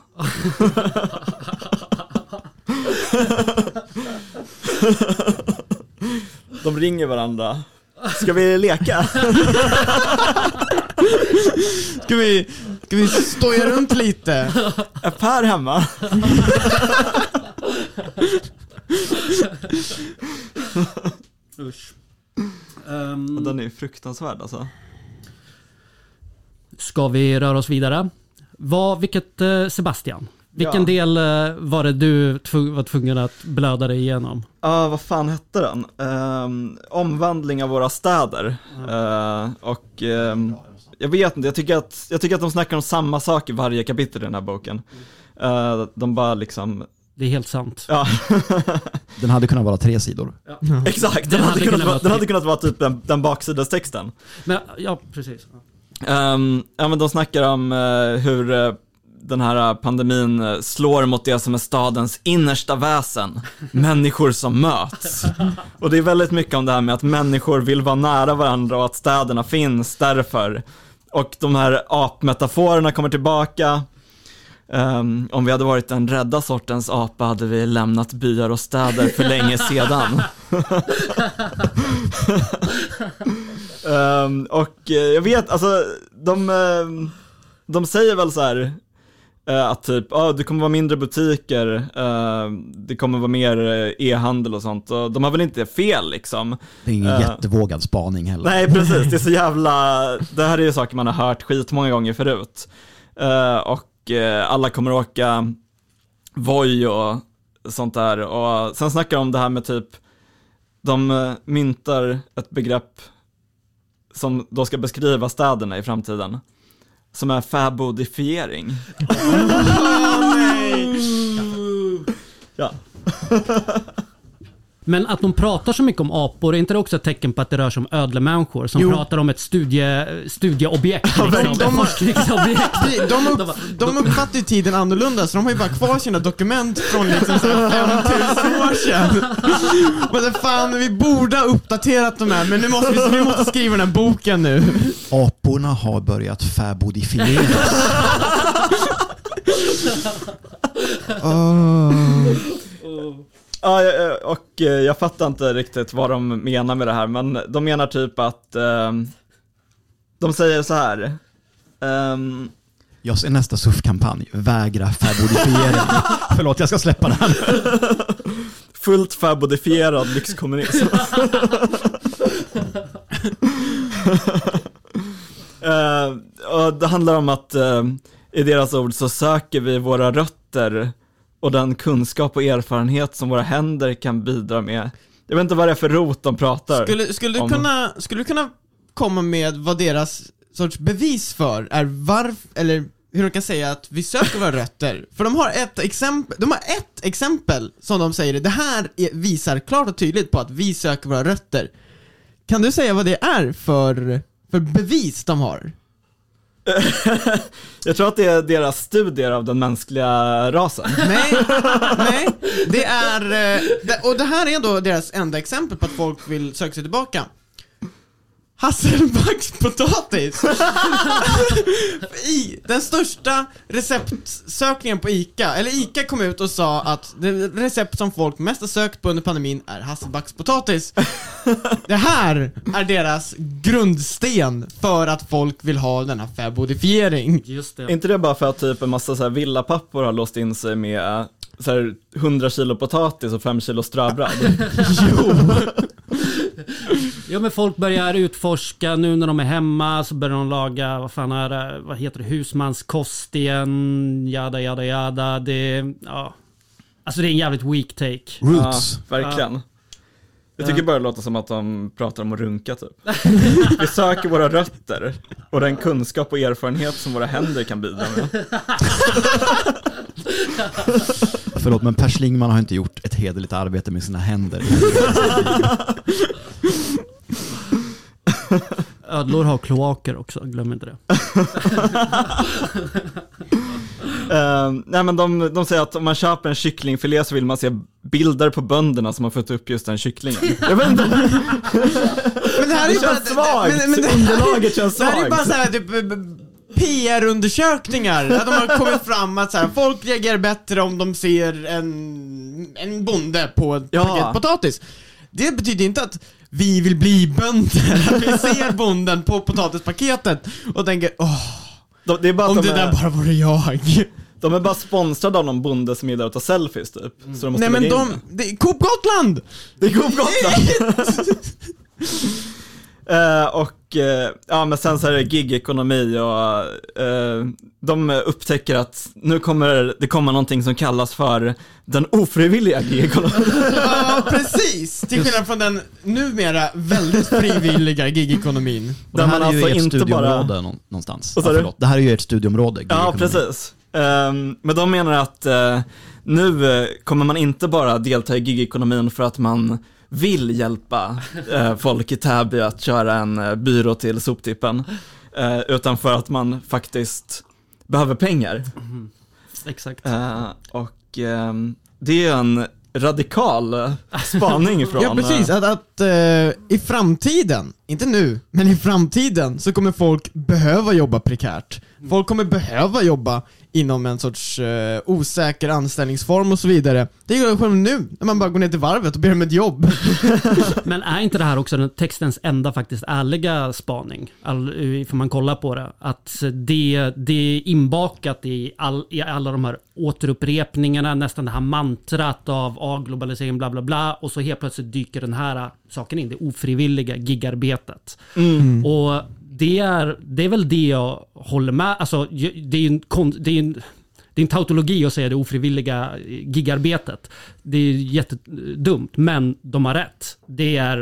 De ringer varandra. Ska vi leka? Ska vi, ska vi stoja runt lite? Är Per hemma? Usch. Ehm, Den är fruktansvärd alltså. Ska vi röra oss vidare? Vad, vilket, eh, Sebastian, vilken Ja. del eh, var det du var tvungen att blöda dig igenom? Ja, vad fan hette den? Ehm, omvandling av våra städer. Eh, och ehm, jag vet inte, jag tycker, att, jag tycker att de snackar om samma sak i varje kapitel i den här boken. De bara liksom, Det är helt sant. ja, Den hade kunnat vara tre sidor. exakt. Den hade, kunnat vara, den hade kunnat vara typ den, den baksidestexten. Men, ja, precis. Ehm, ja men de snackar om eh, hur eh, den här pandemin eh, slår mot det som är stadens innersta väsen, människor som möts. Och det är väldigt mycket om det här med att människor vill vara nära varandra och att städerna finns därför. Och de här apmetaforerna kommer tillbaka. Ehm, om vi hade varit den rädda sortens apa hade vi lämnat byar och städer för länge sedan. Ehm, och eh, jag vet, alltså de, ehm, de säger väl så här eh, att typ, ah, det kommer vara mindre butiker, eh, det kommer vara mer eh, e-handel och sånt. Och de har väl inte fel liksom. Det är ingen Eh. jättevågad spaning heller. Nej, precis. Det är så jävla... Det här är ju saker man har hört skitmånga gånger förut. Eh, och eh, alla kommer åka Voi och sånt där. Och sen snackar de om det här med typ, de eh, myntar ett begrepp som då ska beskriva städerna i framtiden. som är fäbodifiering. Ja. Men att de pratar så mycket om apor, är inte det också ett tecken på att det rör sig om ödlemänniskor som Jo. pratar om ett studie, studieobjekt? men Liksom, de- forskningsobjekt. De, de, upp, de uppfattar ju tiden annorlunda, så de har ju bara kvar sina dokument från liksom så här 5000 år sedan. Men det fan, vi borde ha uppdaterat de här, men nu måste vi, vi måste skriva den här boken nu. Aporna har börjat fäbodifieras. Ja, och eh, jag fattar inte riktigt vad de menar med det här, men de menar typ att ehm, de säger så här. ehm, Jag ser nästa SUF-kampanj, vägra fäbodifiering. Förlåt, jag ska släppa den. fullt fäbodifierad lyxkommunism. Och det handlar om att eh, i deras ord så söker vi våra rötter och den kunskap och erfarenhet som våra händer kan bidra med. Jag vet inte vad det är för rot de pratar. Skulle, skulle, du om- kunna, skulle du kunna komma med vad deras sorts bevis för är varför, eller hur de kan säga att vi söker våra rötter? För de har ett exempel, de har ett exempel som de säger, det här är, visar klart och tydligt på att vi söker våra rötter. Kan du säga vad det är för, för bevis de har? Jag tror att det är deras studier av den mänskliga rasen. Nej, nej, det är, eh, och det här är då deras enda exempel på att folk vill söka sig tillbaka. Hasselbackspotatis! I, den största receptsökningen på ICA, eller ICA kom ut och sa att det recept som folk mest har sökt på under pandemin är hasselbackspotatis. Det här är deras grundsten för att folk vill ha denna fäbodifiering. Just det. Är inte det bara för att typ en massa så här villapappor har låst in sig med eh, så här 100 kilo potatis och 5 kilo ströbröd? Ja men folk börjar utforska nu när de är hemma så börjar de laga, vad fan är det, vad heter det, husmanskost igen, jada jada jada. Det, ja. Alltså det är en jävligt weak take. Roots. Ja, verkligen. Jag tycker bara det låter som att de pratar om att runka typ. Vi söker våra rötter och den kunskap och erfarenhet som våra händer kan bidra med. Förlåt, men Per Schlingman har inte gjort ett hederligt arbete med sina händer. Ödlor har kloaker också, glöm inte det. Eh, nej men de, de säger att om man köper en kycklingfilé så vill man se bilder på bönderna som har fått upp just den kycklingen. Jag vet inte, Men det här är det ju bara... känns svagt. men- men Underlaget känns Det här är bara svagt. såhär typ eh, PR-undersökningar, att de har kommit fram att så här, folk reagerar bättre om de ser en, en bonde på ett Ja. paket potatis. Det betyder inte att vi vill bli bönder, att vi ser bonden på potatispaketet och tänker åh, De, det är om att det de där är, bara vore jag. de är bara sponsrade av någon bonde som gillar att ta selfies typ. Så de måste Nej men in de, det är Coop Gotland! Det är Coop Gotland! Eh, och eh, ja men sen så är det gigekonomi och eh, de upptäcker att nu kommer det komma någonting som kallas för den ofrivilliga gigekonomin. Ja, precis! Till skillnad från den numera väldigt frivilliga gigekonomin. Och det Där här man är ju alltså ert inte studieområde bara- nå- någonstans. Ja. Det här är ju ert studieområde. Ja, precis. Ehm, men de menar att nu kommer man inte bara delta i gigekonomin för att man vill hjälpa eh, folk i Täby att köra en eh, byrå till soptippen, eh, utan för att man faktiskt behöver pengar. Exakt. Eh, och ehm, det är en radikal eh, spaning från... Ja precis, eh, att, att eh, i framtiden, inte nu, men i framtiden så kommer folk behöva jobba prekärt. Folk kommer behöva jobba inom en sorts eh, osäker anställningsform och så vidare. Det gör jag själv nu, när man bara går ner till varvet och ber om ett jobb. Men är inte det här också den textens enda faktiskt ärliga spaning? All, ifall man kollar på det. Att det, det är inbakat i, all, i alla de här återupprepningarna, nästan det här mantrat av ah, globalisering bla bla bla och så helt plötsligt dyker den här saken in, det ofrivilliga gigarbetet. mm. Och det är, det är väl det jag håller med, alltså det är ju en, det är en det är en tautologi att säga det ofrivilliga gigarbetet. Det är jättedumt, men de har rätt. Det är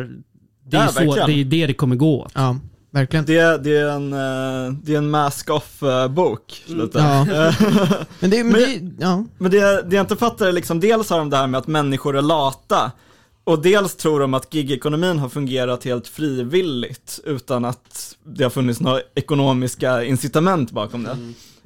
det, är Ja, så, verkligen. det är det det kommer gå åt. Ja. verkligen. Det, det, är en, eh, det är en mask-off-bok, lite. Ja. Men det, men Men- det, ja. Men det, det jag inte fattar är liksom, dels har de det här med att människor är lata, och dels tror de att gigekonomin har fungerat helt frivilligt, utan att det har funnits några ekonomiska incitament bakom det.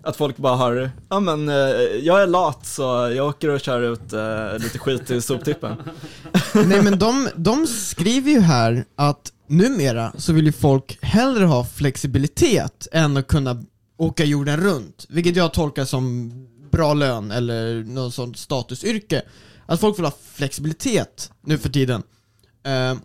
Att folk bara har, ja men eh, jag är lat så jag åker och kör ut eh, lite skit i soptippen. Nej men de, de skriver ju här att numera så vill ju folk hellre ha flexibilitet än att kunna åka jorden runt, vilket jag tolkar som bra lön eller något sånt statusyrke. Att folk vill ha flexibilitet nu för tiden. Eh,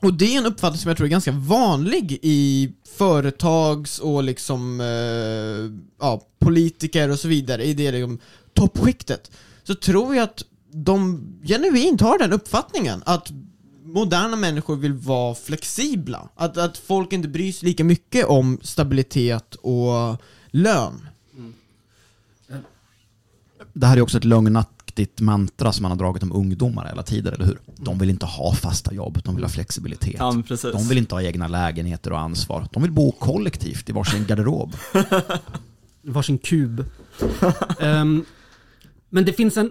och det är en uppfattning som jag tror är ganska vanlig i företags och liksom, eh, ja, politiker och så vidare, i det liksom, toppskiktet. Så tror jag att de genuint har den uppfattningen att moderna människor vill vara flexibla. Att, att folk inte bryr sig lika mycket om stabilitet och lön. Det här är också ett lögnaktigt mantra som man har dragit om ungdomar hela tiden, eller hur? De vill inte ha fasta jobb, de vill ha flexibilitet. Ja. De vill inte ha egna lägenheter och ansvar. De vill bo kollektivt i varsin garderob. varsin kub. Ehm, men det finns en...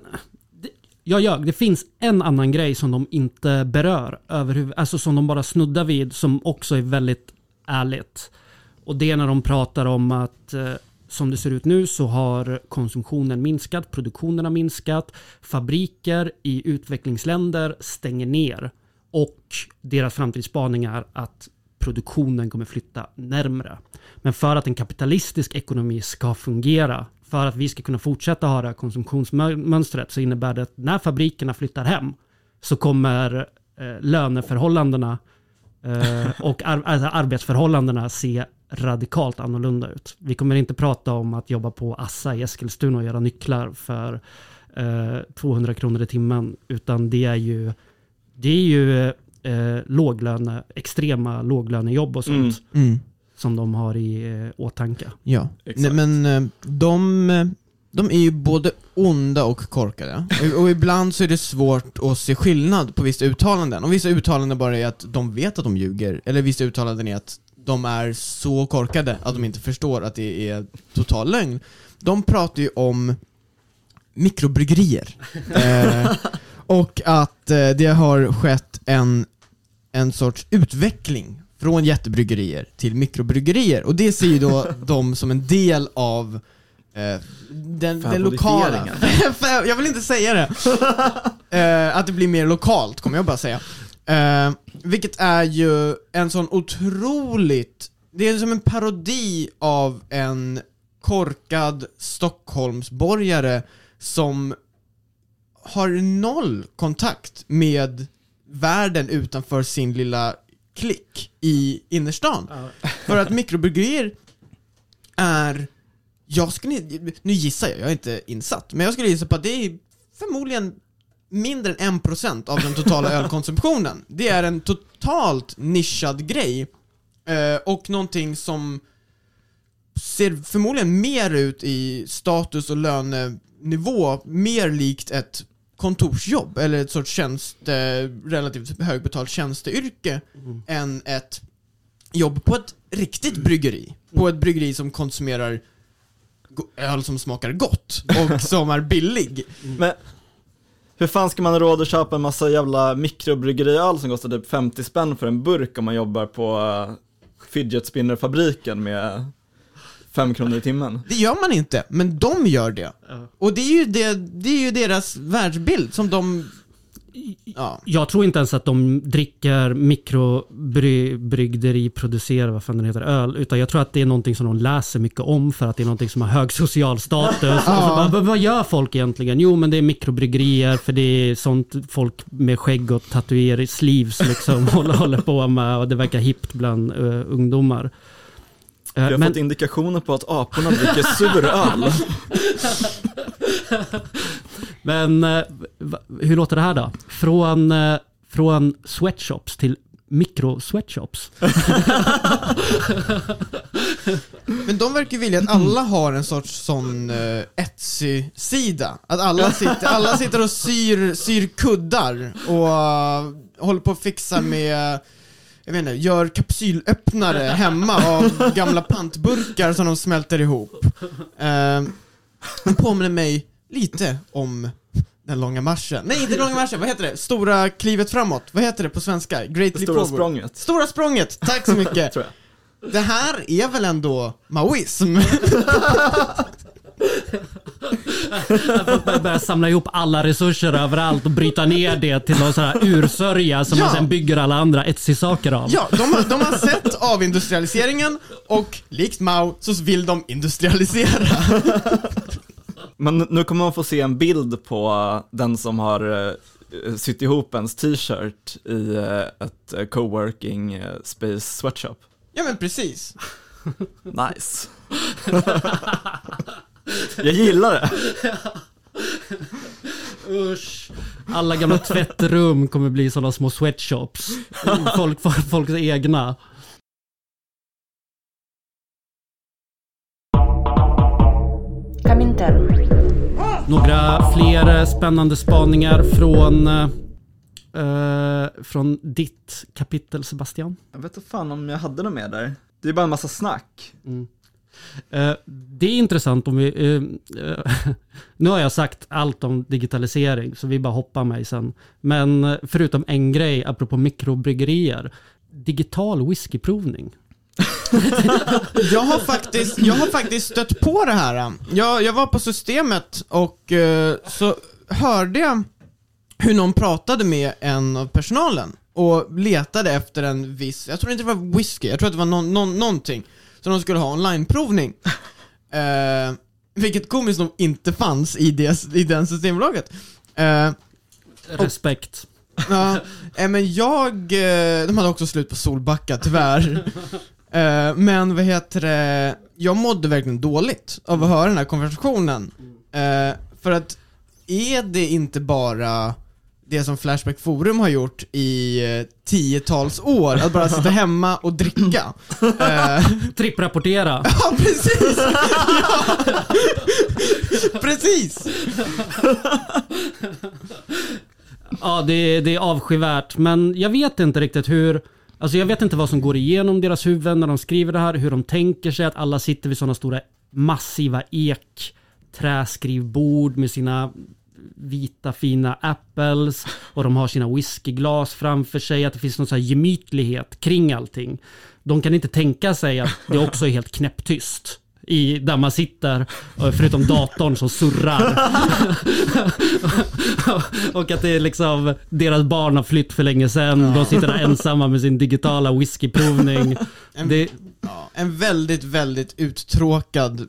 det- Jag ljög, det finns en annan grej som de inte berör överhuvud, alltså som de bara snuddar vid, som också är väldigt ärligt. Och det är när de pratar om att eh, som det ser ut nu så har konsumtionen minskat, produktionen har minskat, fabriker i utvecklingsländer stänger ner och deras framtidsspaning är att produktionen kommer flytta närmre. Men för att en kapitalistisk ekonomi ska fungera, för att vi ska kunna fortsätta ha det här konsumtionsmönstret, så innebär det att när fabrikerna flyttar hem så kommer eh, löneförhållandena eh, och ar- alltså arbetsförhållandena se radikalt annorlunda ut. Vi kommer inte prata om att jobba på Assa i Eskilstuna och göra nycklar för eh, 200 kronor i timmen, utan det är ju, det är ju eh, låglöne, extrema låglönejobb och sånt Mm. Mm. som de har i eh, åtanke. Ja, Exakt. Nej, men eh, de, de är ju både onda och korkade. Och, och ibland så är det svårt att se skillnad på vissa uttalanden. Och vissa uttalanden bara är att de vet att de ljuger, eller vissa uttalanden är att de är så korkade att de inte förstår att det är total lögn. De pratar ju om mikrobryggerier. eh, och att eh, det har skett en, en sorts utveckling från jättebryggerier till mikrobryggerier. Och det ser ju då de som en del av eh, den, den lokala... jag vill inte säga det. Eh, att det blir mer lokalt, kommer jag bara säga. Eh, vilket är ju en sån otroligt... Det är som en parodi av en korkad Stockholmsborgare som har noll kontakt med världen utanför sin lilla klick i innerstan. För att mikrobryggerier är, jag skulle, nu gissar jag, jag är inte insatt, men jag skulle gissa på att det är förmodligen mindre än 1% av den totala ölkonsumtionen. Det är en totalt nischad grej, eh, och någonting som ser förmodligen mer ut i status och lönenivå, mer likt ett kontorsjobb, eller ett sorts tjänste, relativt högbetalt tjänsteyrke, än ett jobb på ett riktigt bryggeri. På ett bryggeri som konsumerar öl som smakar gott och som är billig. Men hur fan ska man ha råd att köpa en massa jävla mikrobryggeriöl som kostar typ 50 spänn för en burk om man jobbar på uh, fidget spinner-fabriken med 5 kronor i timmen? Det gör man inte, men de gör det. Och det är ju, det, det är ju deras världsbild som de... Ja. Jag tror inte ens att de dricker mikrobryggeriproducerad, vad fan den heter, öl. Utan jag tror att det är någonting som de läser mycket om för att det är någonting som har hög social status. Så bara, "Vad- gör folk egentligen? Jo men det är mikrobryggerier för det är sånt folk med skägg och tatuering, sleeves liksom håller, håller på med och det verkar hippt bland eh, ungdomar. Eh, Vi har men- fått indikationer på att aporna dricker suröl. Men eh, hur låter det här då? Från, eh, från sweatshops till mikro-sweatshops. Men de verkar vilja att alla har en sorts sån uh, Etsy-sida. Att alla sitter, alla sitter och syr, syr kuddar och uh, håller på att fixa med jag vet inte, gör kapsylöppnare hemma av gamla pantburkar som de smälter ihop. Eh, den påminner mig lite om den långa marschen. Nej, inte den långa marschen, vad heter det? Stora klivet framåt. Vad heter det på svenska? Great Det leap stora språnget, Stora språnget, tack så mycket. tror jag. Det här är väl ändå maoism? Börjar börja samla ihop alla resurser överallt och bryta ner det till någon sån här ursörja som Ja. man sen bygger alla andra Etsy-saker av. Ja, de har, de har sett avindustrialiseringen och likt Mao så vill de industrialisera. Men nu kommer man få se en bild på den som har eh, sytt ihop ens t-shirt i eh, ett eh, coworking space sweatshop. Ja men precis. Nice. Jag gillar det. Usch. Alla gamla tvättrum kommer bli sådana små sweatshops. Folk, folks egna. Några fler spännande spaningar från, eh, från ditt kapitel Sebastian? Jag vet inte fan om jag hade något mer där. Det är bara en massa snack. Mm. Eh, det är intressant om vi... Eh, eh, nu har jag sagt allt om digitalisering, så vi bara hoppar mig sen. Men förutom en grej, apropå mikrobryggerier. Digital whiskyprovning. Jag har faktiskt, jag har faktiskt stött på det här. Jag, jag var på systemet och så hörde jag hur någon pratade med en av personalen och letade efter en viss, jag tror inte det var whisky, jag tror att det var no, no, någonting som de skulle ha onlineprovning. Eh, vilket komiskt nog inte fanns i, det, i den systembolaget. Eh, Respekt. Ja, eh, men jag, eh, de hade också slut på Solbacka tyvärr. Eh, Men vad heter det, jag mådde verkligen dåligt av att höra den här konversationen. För att, är det inte bara det som Flashback Forum har gjort i eh, tiotals år, att bara sitta hemma och dricka? Eh, Tripprapportera. Ja, precis! Ja. Precis! Ja, det, är- det är avskyvärt. Men jag vet inte riktigt hur... Alltså jag vet inte vad som går igenom deras huvuden när de skriver det här. Hur de tänker sig att alla sitter vid sådana stora massiva ek träskrivbord med sina vita fina apples och de har sina whiskyglas framför sig. Att det finns någon sån här gemytlighet kring allting. De kan inte tänka sig att det också är helt knäpptyst. I, där man sitter, eh, förutom datorn som surrar. och att det är liksom, deras barn har flytt för länge sedan. De sitter där ensamma med sin digitala whiskyprovning. En, Det, ja, en väldigt, väldigt uttråkad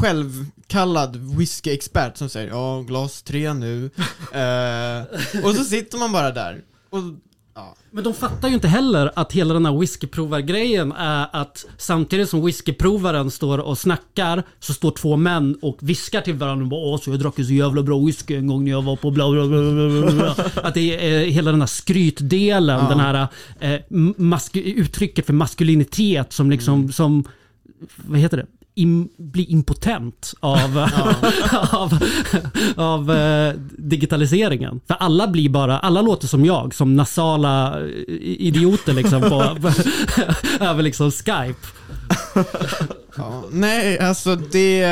självkallad whiskyexpert som säger ja, glas tre nu. Eh, och så sitter man bara där. Och, ja. men de fattar ju inte heller att hela den här whiskyprovargrejen är att samtidigt som whiskyprovaren står och snackar så står två män och viskar till varandra och bara, Åh, så jag drack så jävla bra whisky en gång när jag var på bla bla bla bla bla. Att det är eh, hela den här skrytdelen, Ja. den här eh, mask- uttrycket för maskulinitet som liksom, som, vad heter det? Im, bli impotent av, av, av eh, digitaliseringen. För alla blir bara, alla låter som jag, som nasala eh, idioter liksom på, över liksom Skype. Ja, nej, alltså det...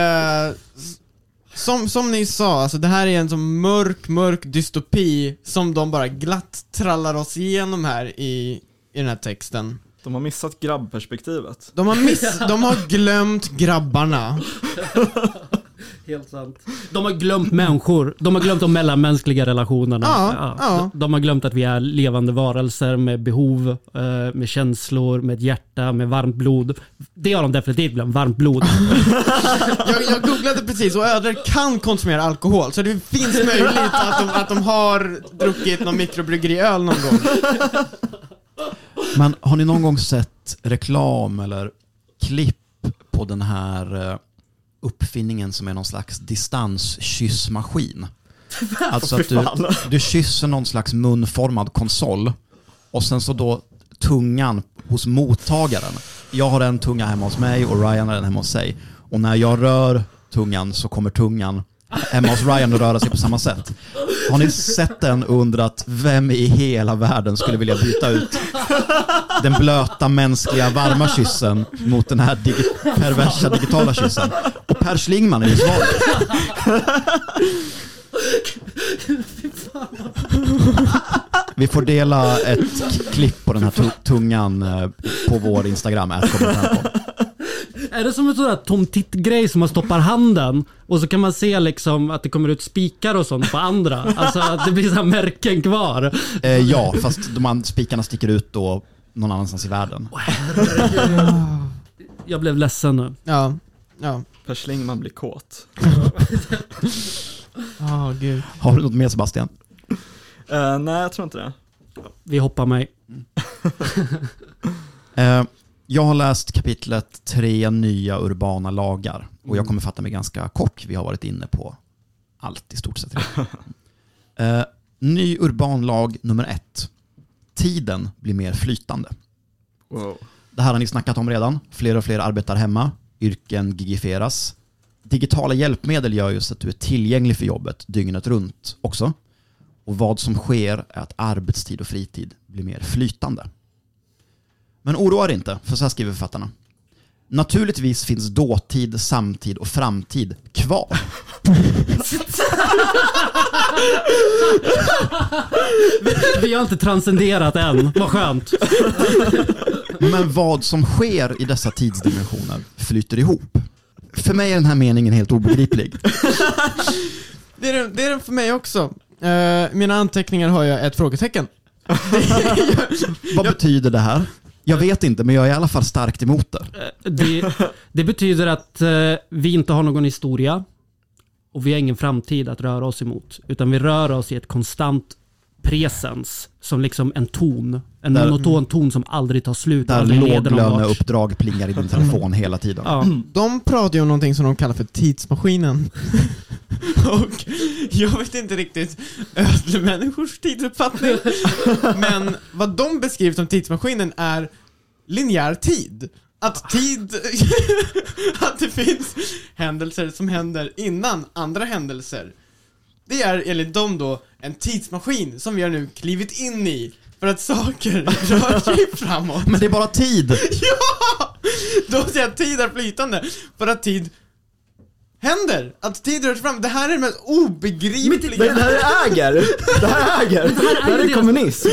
Som, som ni sa, alltså det här är en sån mörk, mörk dystopi som de bara glatt trallar oss igenom här i, i den här texten. De har missat grabbperspektivet. De har, miss, de har glömt grabbarna. Helt sant. De har glömt människor. De har glömt de mellanmänskliga relationerna. Ja, ja. De har glömt att vi är levande varelser med behov, eh, med känslor, med ett hjärta, med varmt blod. Det har de definitivt glömt, varmt blod. Jag, jag googlade precis och ödlor kan konsumera alkohol, så det finns möjligt att de, att de har druckit någon mikrobryggeriöl någon gång. Men har ni någon gång sett reklam eller klipp på den här eh, uppfinningen som är någon slags distanskyssmaskin? Alltså att du, du kysser någon slags munformad konsol och sen så då tungan hos mottagaren. Jag har en tunga hemma hos mig och Ryan har en hemma hos sig. Och när jag rör tungan så kommer tungan hemma hos Ryan att röra sig på samma sätt. Har ni sett den och undrat vem i hela världen skulle vilja byta ut den blöta mänskliga varma kyssen mot den här digi- perversa digitala kyssen? Och Per Schlingmann är ju svaret. Vi får dela ett klipp på den här tungan eh, på vår Instagram. Är det som en sån där Tom Titt-grej som man stoppar handen och så kan man se liksom att det kommer ut spikar och sånt på andra? Alltså att det blir så här märken kvar. Eh, ja, fast de spikarna sticker ut då någon annanstans i världen. Jag blev ledsen nu. Ja. Ja. Per Schlingman blir kåt. Ja, gud. Har du något mer Sebastian? Eh, nej, jag tror inte det. Vi hoppar mig. Eh, jag har läst kapitlet Tre nya urbana lagar och jag kommer fatta mig ganska kort. Vi har varit inne på allt i stort sett. Eh, ny urban lag nummer ett. Tiden blir mer flytande. Wow. Det här har ni snackat om redan. Fler och fler arbetar hemma. Yrken gigifieras. Digitala hjälpmedel gör just att du är tillgänglig för jobbet dygnet runt också. Och vad som sker är att arbetstid och fritid blir mer flytande. Men oroa er inte, för så här skriver författarna. Naturligtvis finns dåtid, samtid och framtid kvar. Vi har inte transcenderat än. Vad skönt. Men vad som sker i dessa tidsdimensioner flyter ihop. För mig är den här meningen helt obegriplig. Det är, den, det är den för mig också. Eh, mina anteckningar har jag ett frågetecken. Vad betyder det här? Jag vet inte, men jag är i alla fall starkt emot det. Eh, det, det betyder att eh, vi inte har någon historia och vi har ingen framtid att röra oss emot. Utan vi rör oss i ett konstant presens som liksom en ton. En Där- monoton ton som aldrig tar slut. Där låglöneuppdrag plingar i din telefon hela tiden. Ja. De pratar ju om någonting som de kallar för tidsmaskinen. Och jag vet inte riktigt ödlemänniskors tidsuppfattning. Men vad de beskriver som tidsmaskinen är linjär tid. Att tid, att det finns händelser som händer innan andra händelser. Det är enligt dem då en tidsmaskin som vi har nu klivit in i för att saker rör sig framåt. Men det är bara tid! Ja! Då säger jag att tid är flytande, för att tid händer. Att tid rör sig fram. Det här är det mest obegripliga. Det här är äger! Det här är äger! Det här är kommunism!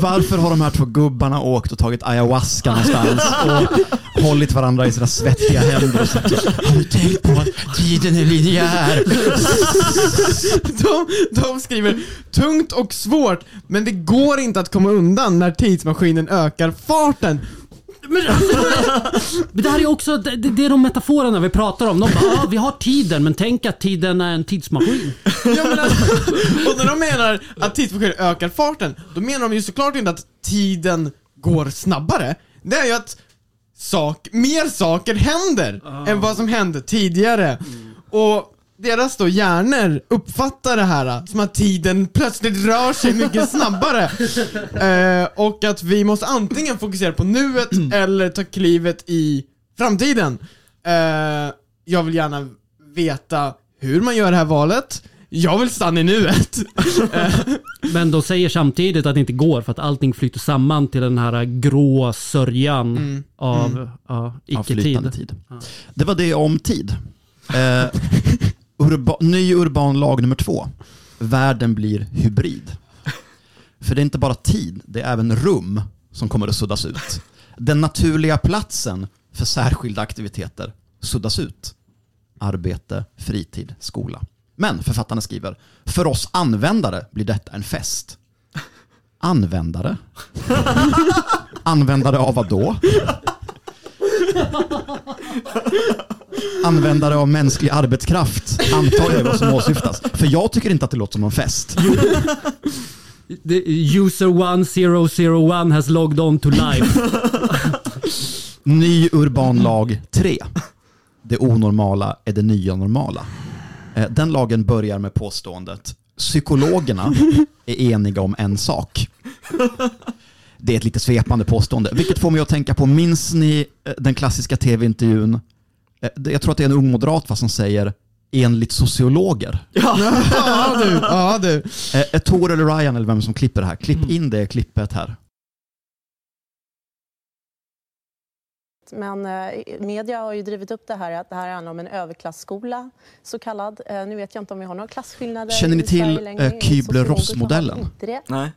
Varför har de här två gubbarna åkt och tagit ayahuasca någonstans och hållit varandra i sina svettiga händer och sagt Har du tänkt på att tiden är linjär? de, de skriver tungt och svårt, men det går inte att komma undan när tidsmaskinen ökar farten. Men, men det här är också, det, det är de metaforerna vi pratar om. De bara, ah, vi har tiden, men tänk att tiden är en tidsmaskin. Ja, men alltså, och när de menar att tidsmaskinen ökar farten, då menar de ju såklart inte att tiden går snabbare. Det är ju att sak, mer saker händer än vad som hände tidigare. Och deras då hjärnor uppfattar det här som att tiden plötsligt rör sig mycket snabbare. Eh, och att vi måste antingen fokusera på nuet eller ta klivet i framtiden. Eh, jag vill gärna veta hur man gör det här valet. Jag vill stanna i nuet. Eh, Men de säger samtidigt att det inte går för att allting flyter samman till den här grå sörjan Mm. av ja, Av icke-tid. flytande tid. Det var det om tid. Eh, urba, ny urban lag nummer två. Världen blir hybrid. För det är inte bara tid, det är även rum som kommer att suddas ut. Den naturliga platsen för särskilda aktiviteter suddas ut. Arbete, fritid, skola. Men författarna skriver, för oss användare blir detta en fest. Användare? Användare av vad då? Användare av mänsklig arbetskraft, antar jag är vad som åsyftas. För jag tycker inte att det låter som någon fest. The user 1001 has logged on to life. Ny urban lag 3. Det onormala är det nya normala. Eh, Den lagen börjar med påståendet Psykologerna är eniga om en sak. Det är ett lite svepande påstående, vilket får mig att tänka på, minns ni eh, den klassiska tv-intervjun? Eh, Jag tror att det är en ung moderat va, som säger enligt sociologer. ja du, ja du. Eh, Är Tor eller Ryan eller vem som klipper det här? Klipp in det klippet här. Men eh, media har ju drivit upp det här att det här handlar om en överklassskola, så kallad. Eh, nu vet jag inte om vi har några klasskillnader Känner ni till, eh, Kübler-Ross-modellen? Nej.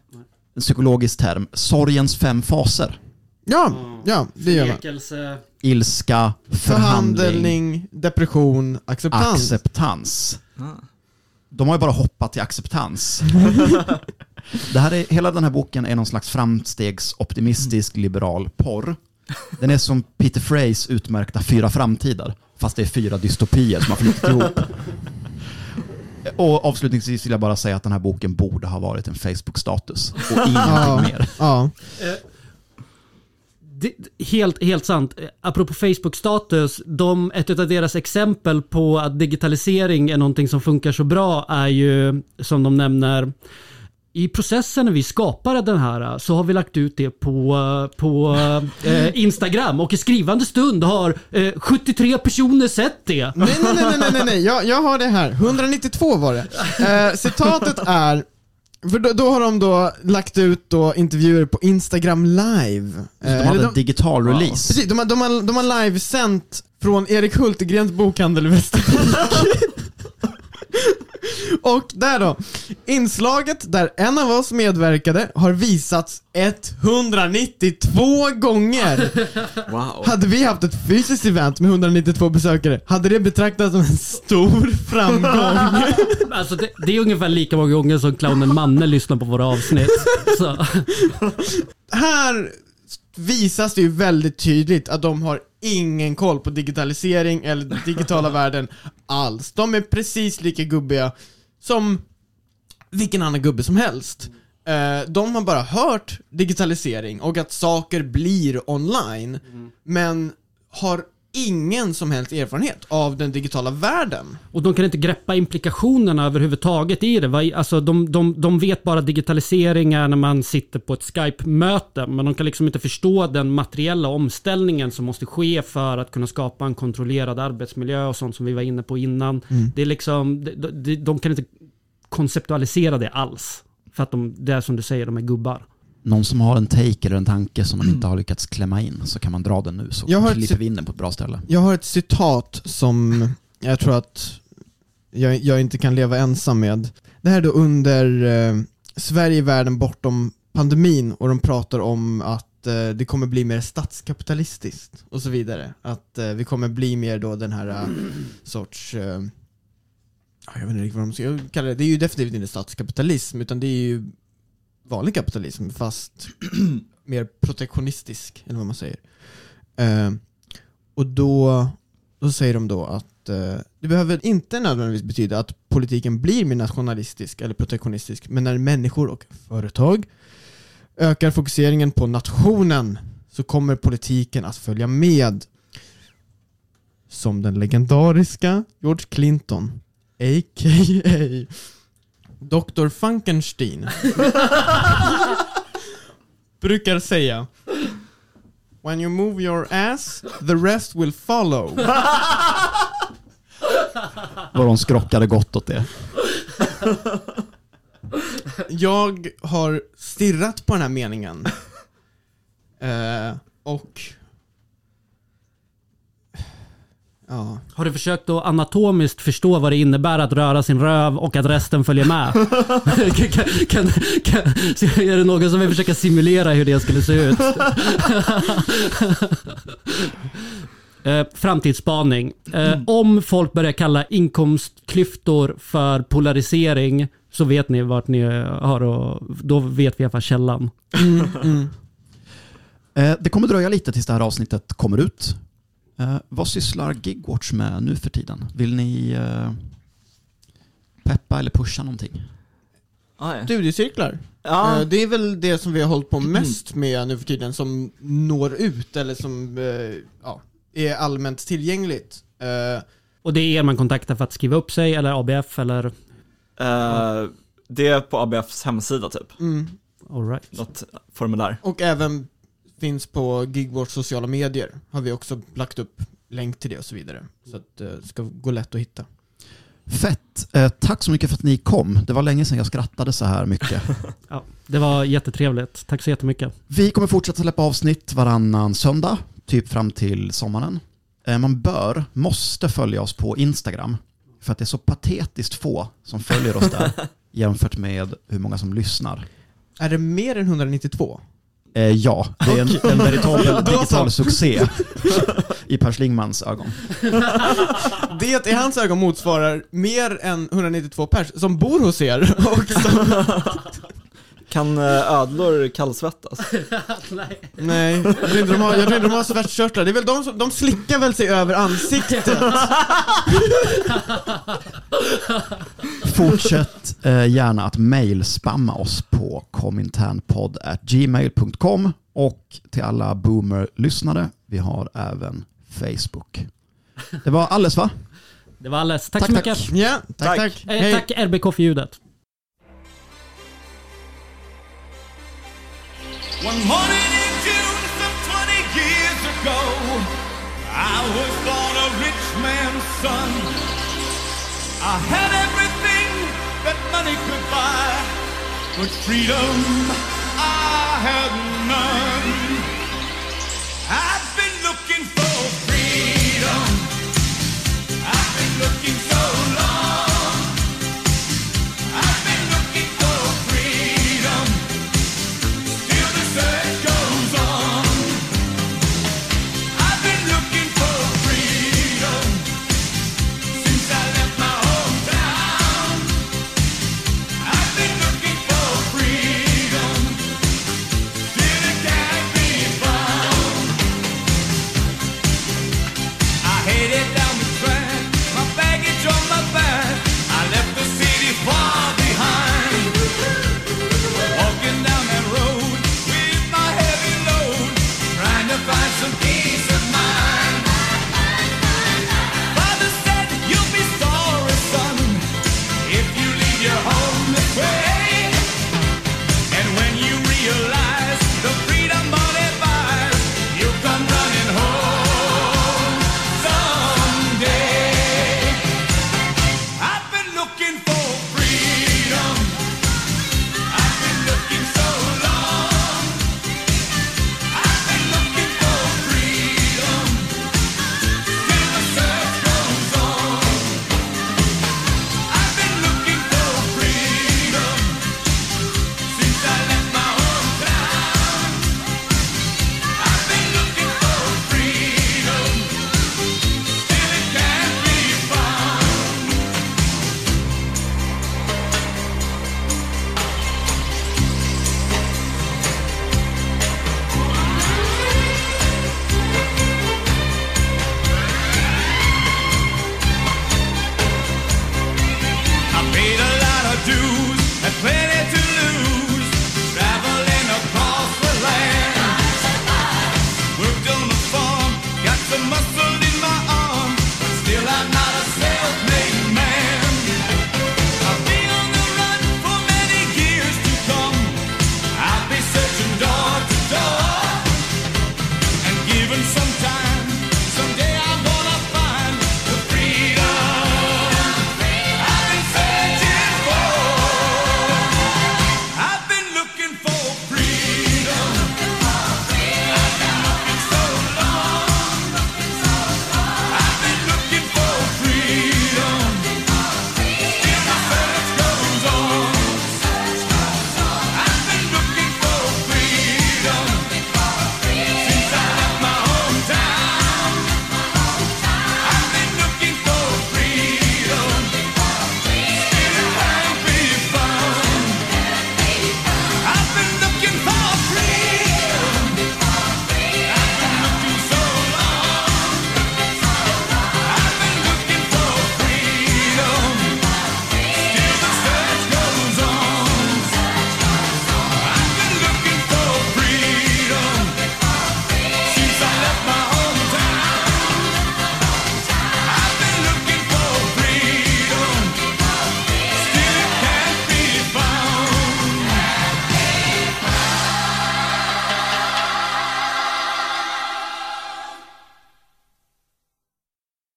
En psykologisk term. Sorgens fem faser. Ja, ja, det gör man. Förnekelse. Ilska, förhandling, Förhandling, depression, acceptans. acceptans. Ah. De har ju bara hoppat till acceptans. det här är, hela den här boken är någon slags framstegsoptimistisk liberal porr. Den är som Peter Freys utmärkta Fyra framtider, fast det är fyra dystopier som har flutit ihop. Och avslutningsvis vill jag bara säga att den här boken borde ha varit en Facebook-status och ingenting mer. Ja. Det, helt, helt sant. Eh, Apropå Facebook-status, de, ett av deras exempel på att digitalisering är någonting som funkar så bra är ju, som de nämner, i processen när vi skapade den här så har vi lagt ut det på, på eh, Instagram och i skrivande stund har eh, 73 personer sett det. Nej, nej, nej, nej, nej, nej. Jag, jag har det här. 192 var det. Eh, citatet är, för då, då har de då lagt ut då intervjuer på Instagram live. Så Eh, de hade de- en digital release. Precis, de har, de har, de har livesänt från Erik Hultegrens bokhandel i Västervik. Och där då, inslaget där en av oss medverkade har visats 192 gånger. Wow. Hade vi haft ett fysiskt event med 192 besökare, hade det betraktats som en stor framgång. Alltså det, det är ungefär lika många gånger som clownen Manne lyssnar på våra avsnitt. Så. Här visas det ju väldigt tydligt att de har ingen koll på digitalisering eller den digitala världen alls. De är precis lika gubbiga som vilken annan gubbe som helst. Eh, De har bara hört digitalisering och att saker blir online, men har ingen som helst erfarenhet av den digitala världen. Och de kan inte greppa implikationerna överhuvudtaget i det. Alltså de, de, de vet bara digitalisering är när man sitter på ett Skype-möte. Men de kan liksom inte förstå den materiella omställningen som måste ske för att kunna skapa en kontrollerad arbetsmiljö och sånt som vi var inne på innan. Det är liksom, de, de, de kan inte konceptualisera det alls. För att de, det är som du säger, de är gubbar. Någon som har en take eller en tanke som de inte har lyckats klämma in så kan man dra den nu så Jag klipper vi in den på ett bra ställe. Jag har ett citat som jag tror att jag, jag inte kan leva ensam med. Det här är då under eh, Sverige, världen bortom pandemin och de pratar om att eh, det kommer bli mer statskapitalistiskt och så vidare. Att eh, vi kommer bli mer då den här eh, sorts eh, jag vet inte riktigt vad de ska kalla det. Det är ju definitivt inte statskapitalism utan det är ju vanlig kapitalism fast mer protektionistisk, eller vad man säger. Eh, och då, då säger de då att eh, det behöver inte nödvändigtvis betyda att politiken blir mer nationalistisk eller protektionistisk, men när människor och företag ökar fokuseringen på nationen så kommer politiken att följa med. Som den legendariska George Clinton, a.k.a. Dr. Funkenstein brukar säga When you move your ass, the rest will follow. Vad de skrockade gott åt det. Jag har stirrat på den här meningen. Eh, och... Ja. Har du försökt att anatomiskt förstå vad det innebär att röra sin röv och att resten följer med? kan, kan, kan, är det någon som vill försöka simulera hur det skulle se ut? Eh, framtidsspaning. Eh, Om folk börjar kalla inkomstklyftor för polarisering så vet ni vart ni har och då vet vi i alla fall källan. Mm, mm. Eh, Det kommer dröja lite tills det här avsnittet kommer ut. Eh, Vad sysslar Gigwatch med nu för tiden? Vill ni eh, peppa eller pusha någonting? Aj. Studiecirklar. Ja, Eh, det är väl det som vi har hållit på mest med nu för tiden, som når ut eller som eh, ja, är allmänt tillgängligt. Eh, Och det är er man kontaktar för att skriva upp sig eller ABF eller? eh, det är på ABFs hemsida typ, mm. All right. något formulär. Och även finns på Gigwatch sociala medier. Har vi också lagt upp länk till det och så vidare. Så att eh, det ska gå lätt att hitta. Fett. Eh, tack så mycket för att ni kom. Det var länge sedan jag skrattade så här mycket. Ja, det var jättetrevligt. Tack så jättemycket. Vi kommer fortsätta släppa avsnitt varannan söndag, typ fram till sommaren. Eh, Man bör, måste följa oss på Instagram. För att det är så patetiskt få som följer oss där jämfört med hur många som lyssnar. Är det mer än 192? Eh, ja, det är en, en veritabel digital succé i Per Schlingmans ögon. Det i hans ögon motsvarar mer än 192 pers som bor hos er och som, Kan eh, ödlor kallsvettas? Nej. Nej, jag tror inte de har, jag tror inte de har svettkörtlar. Det är väl de som, de slickar väl sig över ansiktet. Fortsätt eh, gärna att mailspamma oss på kominternpodd.gmail.com och till alla boomer-lyssnare, vi har även Facebook. Det var alles va? Det var alldeles. Tack, Tack, så tack. mycket. Ja, tack Tack. tack. Eh, tack RBK för ljudet. One morning in June, some 20 years ago, I was born a rich man's son. I had everything that money could buy, but freedom I had none. I've been looking for freedom. I've been looking so